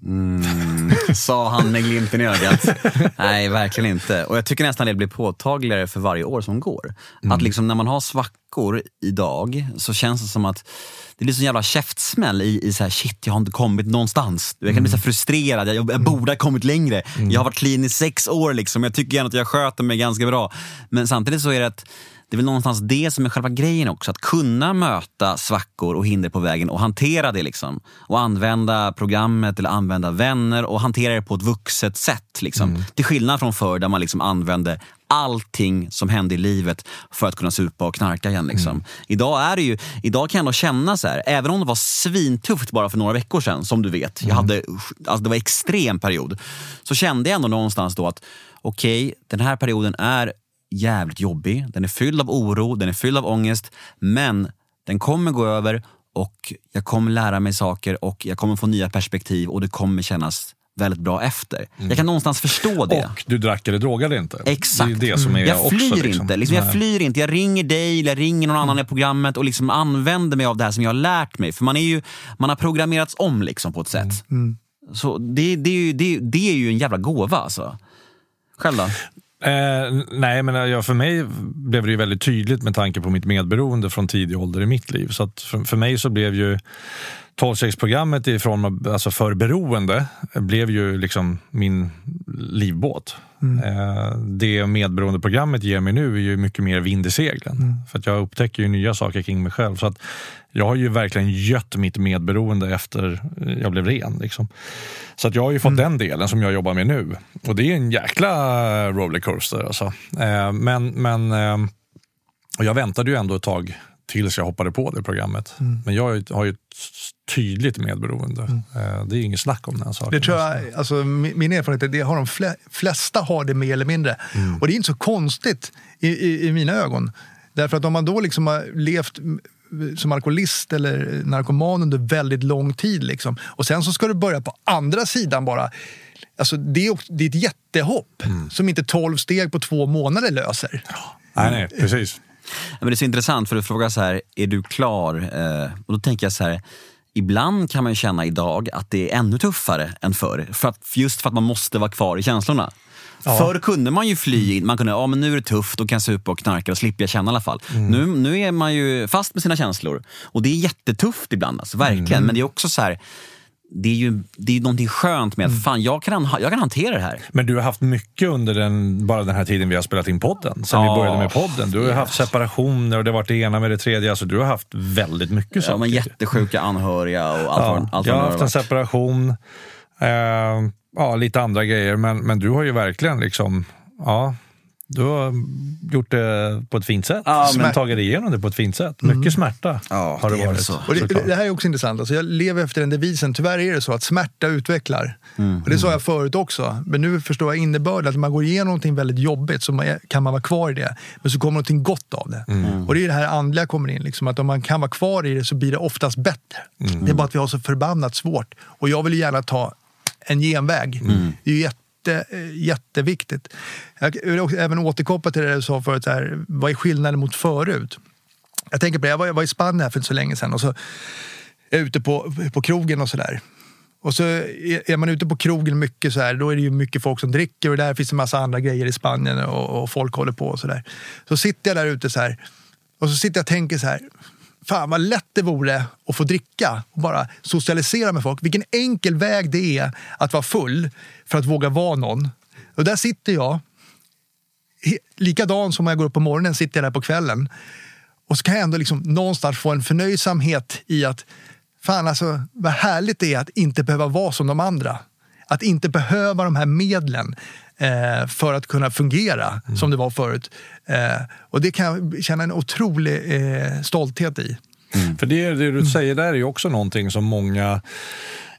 Nemo? Sa han med glimten i ögat. Nej, verkligen inte. Och jag tycker nästan det blir påtagligare för varje år som går. Att liksom när man har svackor idag så känns det som att det blir så jävla käftsmäll i, i så här, shit jag har inte kommit någonstans. Jag kan bli så här frustrerad, jag, jag borde ha kommit längre. Jag har varit clean i sex år liksom, jag tycker gärna att jag sköter mig ganska bra. Men samtidigt så är det att det är väl någonstans det som är själva grejen också. Att kunna möta svackor och hinder på vägen och hantera det. liksom. Och använda programmet eller använda vänner och hantera det på ett vuxet sätt. Liksom. Till skillnad från förr där man liksom använde allting som hände i livet för att kunna supa och knarka igen. Liksom. Idag, är det ju, idag kan jag ändå känna så här, även om det var svintufft bara för några veckor sedan, som du vet. Jag hade, alltså det var en extrem period. Så kände jag ändå någonstans då att okej, den här perioden är jävligt jobbig. Den är fylld av oro, den är fylld av ångest. Men den kommer gå över och jag kommer lära mig saker och jag kommer få nya perspektiv och det kommer kännas väldigt bra efter. Jag kan någonstans förstå det. Och du drack eller drogade inte. Exakt. Det är det som är jag också, flyr liksom. inte. Liksom, jag flyr inte. Jag ringer dig eller jag ringer någon annan i programmet och liksom använder mig av det här som jag har lärt mig. För man, är ju, man har programmerats om liksom på ett sätt. Så det, det, är ju, det, det är ju en jävla gåva alltså. Själv då? Eh, nej, men ja, för mig blev det ju väldigt tydligt med tanke på mitt medberoende från tidig ålder i mitt liv. Så för, för mig så blev ju 12-stegsprogrammet i form av, alltså för beroende blev ju liksom min livbåt. Eh, det medberoendeprogrammet ger mig nu är ju mycket mer vind i seglen. För att jag upptäcker ju nya saker kring mig själv. Så att jag har ju verkligen gött mitt medberoende efter jag blev ren. Liksom. Så att jag har ju fått den delen som jag jobbar med nu. Och det är en jäkla rollercoaster. Alltså. Eh, men men eh, och jag väntade ju ändå ett tag tills jag hoppade på det programmet. Men jag har ju- ett tydligt medberoende. Eh, det är inget snack om den saken. Det tror jag, alltså, min erfarenhet är att det har de fle- flesta har det mer eller mindre. Och det är inte så konstigt i, i, i mina ögon. Därför att om man då liksom har levt som alkoholist eller narkoman under väldigt lång tid. Liksom. Och sen så ska du börja på andra sidan bara. Alltså, det, är, det är ett jättehopp som inte 12 steg på två månader löser. Nej, nej, precis. Men det är så intressant för du frågar så här, är du klar? Eh, och då tänker jag så här, ibland kan man känna idag att det är ännu tuffare än förr. För att, just för att man måste vara kvar i känslorna. Ja. Förr kunde man ju fly in, man kunde, ja men nu är det tufft, då kan supa och knarka och slipper jag känna i alla fall. Mm. Nu, nu är man ju fast med sina känslor. Och det är jättetufft ibland, alltså, verkligen. Mm. Men det är också så här, det är ju det är någonting skönt med att mm. fan, jag, kan, jag kan hantera det här. Men du har haft mycket under den, bara den här tiden vi har spelat in podden. Sen ja. vi började med podden. Du har yes. haft separationer och det har varit det ena med det tredje. Alltså, du har haft väldigt mycket ja, saker. Men jättesjuka anhöriga och allt ja. allt Jag har haft en separation. Eh, ja, lite andra grejer. Men, men du har ju verkligen liksom... Ja, du har gjort det på ett fint sätt. Ja, men... tagit igenom det på ett fint sätt. Mycket mm. smärta ja, har det, varit. Så. Och det, det, här är också intressant. Alltså jag lever efter den devisen. Tyvärr är det så att smärta utvecklar. Mm. Och det sa jag förut också. Men nu förstår jag innebörden. Att man går igenom någonting väldigt jobbigt så man, kan man vara kvar i det. Men så kommer någonting gott av det. Mm. Och det är det här andliga kommer in. Liksom, att om man kan vara kvar i det så blir det oftast bättre. Mm. Det är bara att vi har så förbannat svårt. Och jag vill gärna ta en genväg. Mm. Det är jätte jätte, jätteviktigt. Jag vill också även återkoppla till det du sa förut, här, vad är skillnaden mot förut? Jag tänker på det, jag var, jag var i Spanien för inte så länge sedan och så är jag ute på, på krogen och sådär. Och så är man ute på krogen mycket så här, då är det ju mycket folk som dricker och där finns en massa andra grejer i Spanien och, och folk håller på och så där. Så sitter jag där ute så här och så sitter jag och tänker så här, fan vad lätt det vore att få dricka och bara socialisera med folk. Vilken enkel väg det är att vara full för att våga vara någon. Och där sitter jag, likadan som när jag går upp på morgonen sitter jag där på kvällen. Och så kan jag ändå liksom någonstans få en förnöjsamhet i att fan alltså vad härligt det är att inte behöva vara som de andra. Att inte behöva de här medlen eh, för att kunna fungera mm. som det var förut. Eh, och det kan jag känna en otrolig eh, stolthet i. Mm. För det, det du säger där är ju också någonting som många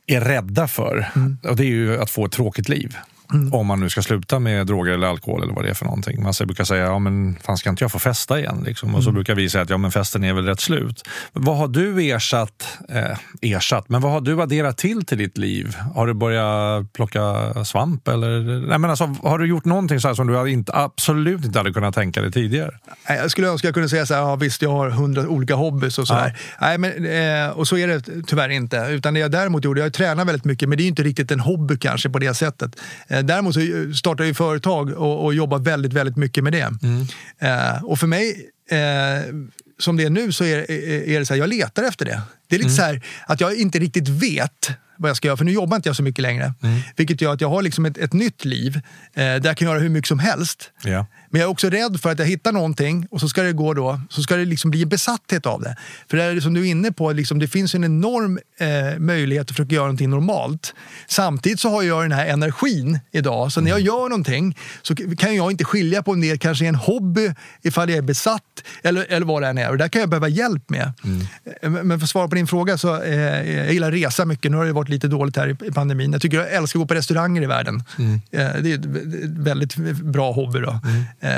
är rädda för. Mm. Och det är ju att få ett tråkigt liv. Mm. Om man nu ska sluta med droger eller alkohol eller vad det är för någonting. Man brukar säga, ja men fan ska inte jag få festa igen? Liksom. Och så mm. brukar vi säga att ja men festen är väl rätt slut. Vad har du ersatt, eh, ersatt, men vad har du adderat till till ditt liv? Har du börjat plocka svamp eller? Nej, men alltså, har du gjort någonting så som du inte, absolut inte hade kunnat tänka dig tidigare? Jag skulle önska jag kunde säga så här, ja, visst jag har hundra olika hobbys och så ja. Nej, men, eh, och så är det tyvärr inte. Utan det jag däremot gjorde, jag tränar väldigt mycket men det är inte riktigt en hobby kanske på det sättet. Eh, däremot så startar jag företag och, och jobbar väldigt, väldigt mycket med det. Mm. Eh, och för mig, eh, som det är nu, så är, är det så här, jag letar efter det. Det är lite mm. så här att jag inte riktigt vet vad jag ska göra, för nu jobbar inte jag så mycket längre. Mm. Vilket gör att jag har liksom ett, ett nytt liv eh, där jag kan göra hur mycket som helst. Ja. Men jag är också rädd för att jag hittar någonting och så ska det gå då, så ska det liksom bli en besatthet av det. För det är som du är inne på, liksom, det finns en enorm eh, möjlighet att försöka göra någonting normalt. Samtidigt så har jag den här energin idag, så när jag mm. gör någonting så kan jag inte skilja på om det kanske är en hobby, ifall jag är besatt eller, eller vad det än är. Och där kan jag behöva hjälp med. Mm. Eh, men för att svara på din fråga så eh, jag gillar resa mycket. Nu har det varit lite dåligt här i pandemin. Jag tycker jag älskar att gå på restauranger i världen. Mm. Eh, det är ett väldigt bra hobby. Då. Mm. Eh,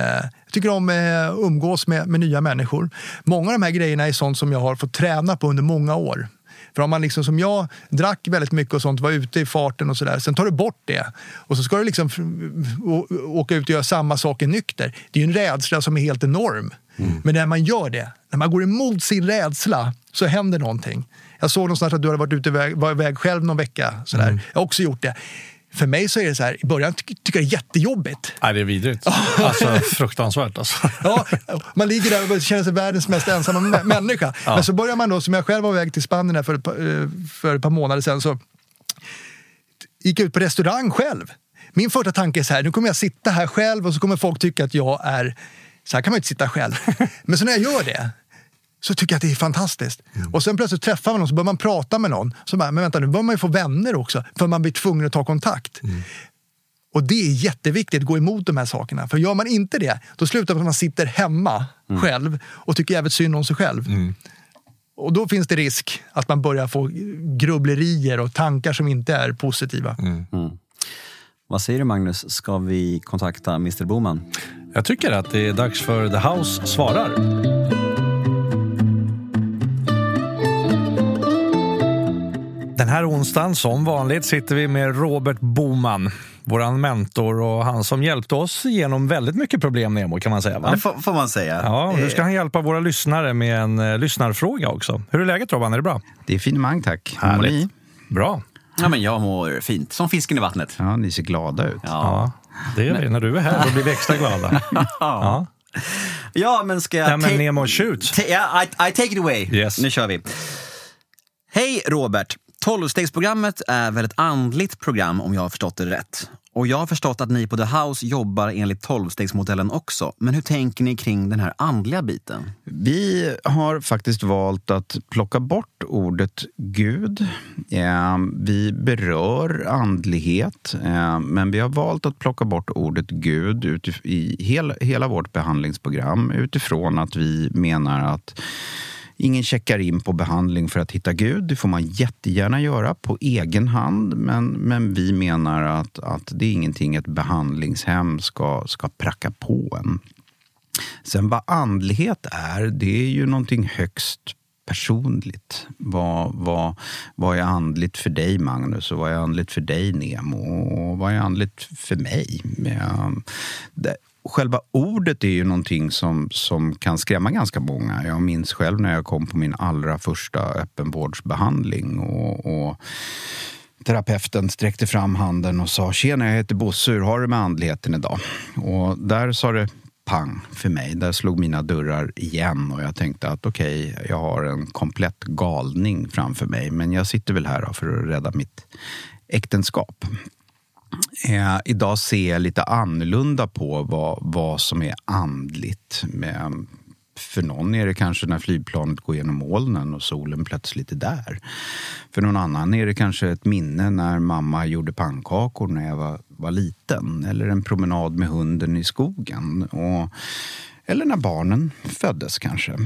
jag tycker om att eh, umgås med, med nya människor. Många av de här grejerna är sånt som jag har fått träna på under många år. För om man liksom som jag drack väldigt mycket och sånt, var ute i farten och sådär. Sen tar du bort det och så ska du liksom åka ut och göra samma saker nykter. Det är ju en rädsla som är helt enorm. Mm. Men när man gör det, när man går emot sin rädsla så händer någonting. Jag såg någonstans att du hade varit ute var iväg själv någon vecka. Sådär. Mm. Jag har också gjort det. För mig så är det så här, i början ty tycker jag det är jättejobbigt. Nej, det är vidrigt. alltså fruktansvärt alltså. ja, man ligger där och känner sig världens mest ensamma människa. Ja. Men så börjar man då, som jag själv var väg till Spanien för ett, par, eh, för ett par månader sedan, så gick jag ut på restaurang själv. Min första tanke är så här, nu kommer jag sitta här själv och så kommer folk tycka att jag är... Så här kan man inte sitta själv. Men så när jag gör det, så tycker jag att det är fantastiskt. Mm. Och sen plötsligt träffar man någon, så börjar man prata med någon. Så bara, men vänta nu börjar man ju få vänner också, för man blir tvungen att ta kontakt. Mm. Och det är jätteviktigt att gå emot de här sakerna. För gör man inte det, då slutar man att man sitter hemma mm. själv och tycker jävligt synd om sig själv. Mm. Och då finns det risk att man börjar få grubblerier och tankar som inte är positiva. Mm. Mm. Vad säger du Magnus, ska vi kontakta Mr Boman? Jag tycker att det är dags för The House svarar. Den här onsdagen, som vanligt, sitter vi med Robert Boman, vår mentor och han som hjälpte oss genom väldigt mycket problem, Nemo, kan man säga. Va? Det får, får man säga. Ja, och nu ska han hjälpa våra lyssnare med en uh, lyssnarfråga också. Hur är läget Robban? Är det bra? Det är finemang, tack. Hur mår ni? Bra. Ja, men jag mår fint, som fisken i vattnet. Ja, ni ser glada ut. Ja, ja det är vi. När du är här då blir vi extra glada. ja. Ja, men ska jag... Ja, men Nemo, shoot! Ja, I, I take it away. Yes. Nu kör vi. Hej Robert! Tolvstegsprogrammet är väl ett andligt program om jag har förstått det rätt. Och jag har förstått att ni på The House jobbar enligt tolvstegsmodellen också. Men hur tänker ni kring den här andliga biten? Vi har faktiskt valt att plocka bort ordet Gud. Ehm, vi berör andlighet, ehm, men vi har valt att plocka bort ordet Gud i hela vårt behandlingsprogram utifrån att vi menar att Ingen checkar in på behandling för att hitta Gud. Det får man jättegärna göra på egen hand. Men, men vi menar att, att det är ingenting ett behandlingshem ska, ska pracka på en. Sen vad andlighet är, det är ju någonting högst personligt. Vad, vad, vad är andligt för dig, Magnus? Och vad är andligt för dig, Nemo? Och vad är andligt för mig? Det, själva ordet är ju någonting som, som kan skrämma ganska många. Jag minns själv när jag kom på min allra första öppenvårdsbehandling och, och terapeuten sträckte fram handen och sa “Tjena, jag heter Bosse, hur har du med andligheten idag?” Och där sa det pang för mig. Där slog mina dörrar igen och jag tänkte att okej, okay, jag har en komplett galning framför mig men jag sitter väl här för att rädda mitt äktenskap. Eh, idag ser jag lite annorlunda på vad, vad som är andligt. Med, för någon är det kanske när flygplanet går genom molnen och solen plötsligt är där. För någon annan är det kanske ett minne när mamma gjorde pannkakor när jag var, var liten. Eller en promenad med hunden i skogen. Och eller när barnen föddes kanske.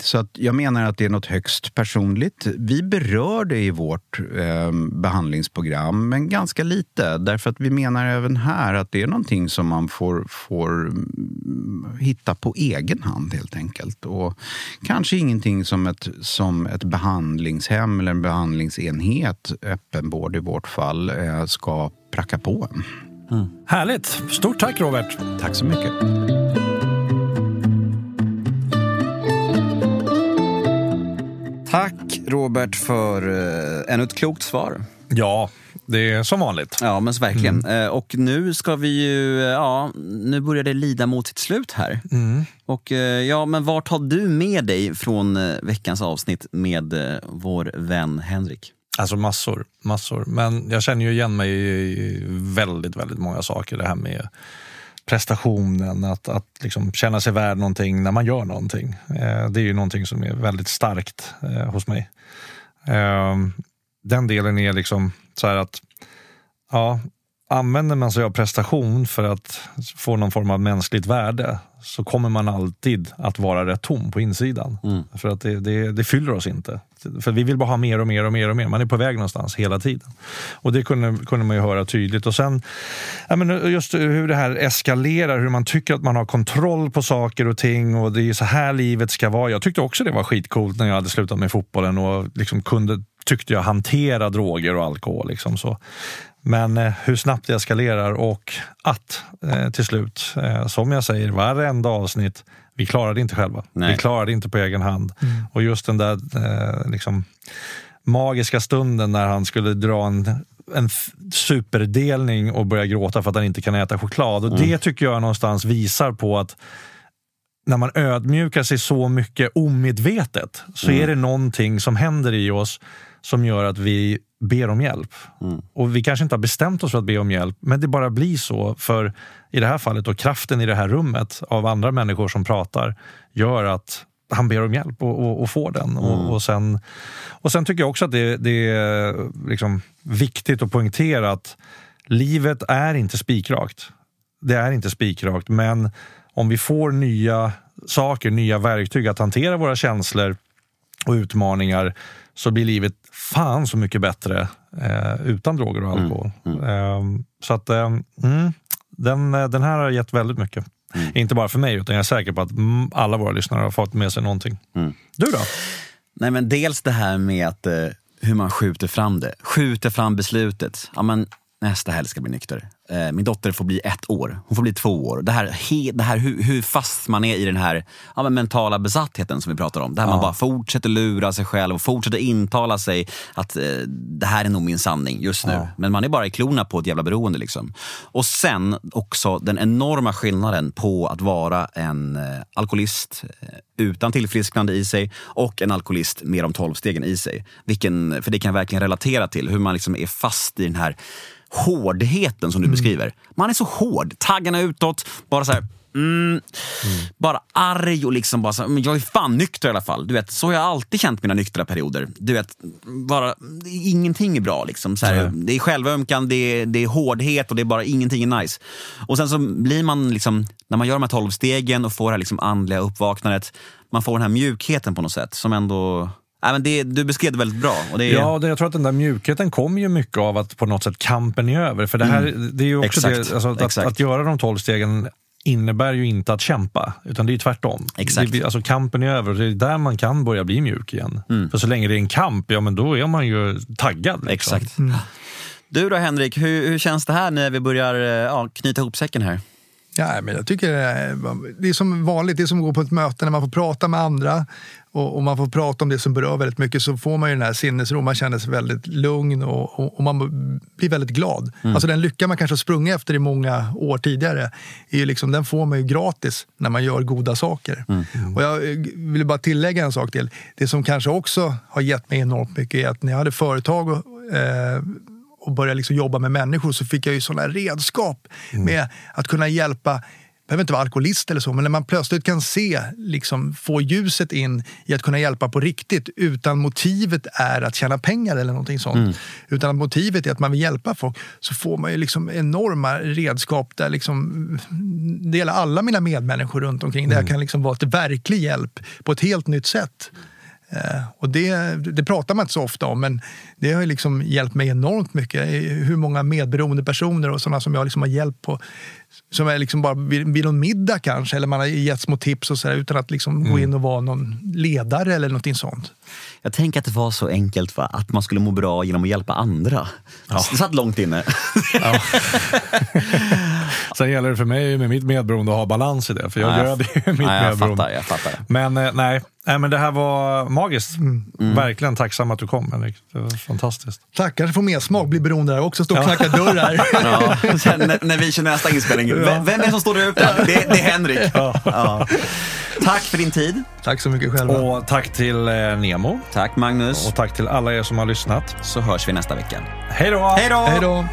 Så att jag menar att det är något högst personligt. Vi berör det i vårt eh, behandlingsprogram, men ganska lite. Därför att vi menar även här att det är någonting som man får, får mm, hitta på egen hand helt enkelt. Och kanske ingenting som ett, som ett behandlingshem eller en behandlingsenhet, öppenvård i vårt fall, eh, ska pracka på en. Mm. Härligt! Stort tack Robert! Tack så mycket. Tack Robert för uh, ännu ett klokt svar. Ja, det är som vanligt. Ja, men verkligen. Mm. Uh, och nu ska vi ju, uh, ja, nu börjar det lida mot sitt slut här. Mm. Och uh, ja, men vart har du med dig från veckans avsnitt med vår vän Henrik? Alltså massor, massor. Men jag känner ju igen mig i väldigt, väldigt många saker. Det här med prestationen, att, att liksom känna sig värd någonting när man gör någonting. Eh, det är ju någonting som är väldigt starkt eh, hos mig. Eh, den delen är liksom så här att ja, använder man sig av prestation för att få någon form av mänskligt värde så kommer man alltid att vara rätt tom på insidan. Mm. För att det, det, det, fyller oss inte. För vi vill bara ha mer och mer och mer och mer. Man är på väg någonstans hela tiden. Och det kunde, kunde man ju höra tydligt. Och sen ja, men just hur det här eskalerar, hur man tycker att man har kontroll på saker och ting och det är så här livet ska vara. Jag tyckte också det var skitcoolt när jag hade slutat med fotbollen och liksom kunde, tyckte jag, hantera droger och alkohol. Liksom så. Men eh, hur snabbt det eskalerar och att eh, till slut, eh, som jag säger varenda avsnitt, vi klarar det inte själva. Nej. Vi klarar det inte på egen hand. Mm. Och just den där liksom, magiska stunden när han skulle dra en, en superdelning och börja gråta för att han inte kan äta choklad. Och mm. Det tycker jag någonstans visar på att när man ödmjukar sig så mycket omedvetet så mm. är det någonting som händer i oss som gör att vi ber om hjälp. Mm. Och vi kanske inte har bestämt oss för att be om hjälp, men det bara blir så. För i det här fallet, då, kraften i det här rummet av andra människor som pratar gör att han ber om hjälp och, och, och får den. Mm. Och, och, sen, och sen tycker jag också att det, det är liksom viktigt att poängtera att livet är inte spikrakt. Det är inte spikrakt, men om vi får nya saker, nya verktyg att hantera våra känslor och utmaningar så blir livet fan så mycket bättre eh, utan droger och alkohol. Mm. Mm. Eh, så att eh, mm, den, den här har gett väldigt mycket. Mm. Inte bara för mig, utan jag är säker på att alla våra lyssnare har fått med sig någonting. Mm. Du då? Nej, men dels det här med att eh, hur man skjuter fram det. Skjuter fram beslutet. Ja, men nästa helg ska bli nykter. Eh, min dotter får bli ett år, hon får bli två år. Det här, he, det här hur, hur, fast man är i den här ja, men mentala besattheten som vi pratar om. Där ja. man bara fortsätter lura sig själv och fortsätter intala sig att eh, det här är nog min sanning just nu. Ja. Men man är bara i klorna på ett jävla beroende. Liksom. Och sen också den enorma skillnaden på att vara en eh, alkoholist eh, utan tillfrisknande i sig och en alkoholist med de tolv stegen i sig. Vilken, för det kan jag verkligen relatera till, hur man liksom är fast i den här hårdheten som du mm. Beskriver. Man är så hård, taggarna utåt, bara så här, Mm, mm. Bara arg och liksom bara så, men jag är fan nykter i alla fall. Du vet, så har jag alltid känt mina nyktra perioder. Du vet, bara, ingenting är bra. Liksom. Så här, Det är självömkan, det är, det är hårdhet och det är bara ingenting är nice. Och sen så blir man, liksom, när man gör de här tolv stegen och får det här liksom andliga uppvaknandet, man får den här mjukheten på något sätt som ändå Ja, men det, du beskrev det väldigt bra. Och det är... Ja, jag tror att den där mjukheten kommer ju mycket av att på något sätt kampen är över. För det här, mm. det är ju också Exakt. det, alltså, att, att, göra de tolv stegen innebär ju inte att kämpa, utan det är tvärtom. Exakt. Det, alltså, kampen är över och det är där man kan börja bli mjuk igen. Mm. För så länge det är en kamp, ja men då är man ju taggad. Liksom. Exakt. Mm. Du då Henrik, hur, hur, känns det här när vi börjar eh, ja, knyta ihop säcken här? Ja, men jag tycker det är som vanligt, det är som att gå på ett möte när man får prata med andra och, och, man får prata om det som berör väldigt mycket så får man ju den här sinnesro, man känner sig väldigt lugn och, och, och man blir väldigt glad. Mm. Alltså den lycka man kanske har sprungit efter i många år tidigare, är ju liksom, den får man ju gratis när man gör goda saker. Mm. Mm. Och jag vill bara tillägga en sak till. Det som kanske också har gett mig enormt mycket är att när jag hade företag och, eh, och började liksom jobba med människor så fick jag ju sådana redskap mm. med att kunna hjälpa behöver inte vara alkoholist eller så, men när man plötsligt kan se, liksom, få ljuset in i att kunna hjälpa på riktigt utan motivet är att tjäna pengar eller någonting sånt. Mm. Utan att motivet är att man vill hjälpa folk så får man ju liksom enorma redskap där liksom, det gäller alla mina medmänniskor runt omkring. Mm. Där jag kan liksom vara till verklig hjälp på ett helt nytt sätt. Eh, och det, det pratar man inte så ofta om, men det har liksom hjälpt mig enormt mycket. Hur många medberoende personer och sådana som jag liksom har hjälpt på, som är liksom bara vid, vid någon middag kanske, eller man har gett små tips och så där, utan att liksom mm. gå in och vara någon ledare eller någonting sånt. Jag tänker att det var så enkelt va? att man skulle må bra genom att hjälpa andra. Ja. Det satt långt inne. Ja. Sen gäller det för mig med mitt medberoende att ha balans i det, för jag ja, göder ju mitt ja, jag medberoende. Fattar, jag fattar. Men eh, nej, Nej, men det här var magiskt. Mm. mm. Verkligen tacksam att du kom, Henrik. Det var fantastiskt. Tack, kanske får mer smak, bli beroende där också, stå och knacka dörr här. ja. Sen när, när, vi kör nästa inspelning, vem, vem är det som står där ute? Det, det är Henrik. Ja. Ja. Tack för din tid. Tack så mycket själva. Och tack till eh, Nemo. Tack Magnus. Och tack till alla er som har lyssnat. Så hörs vi nästa vecka. Hej då! Hej då!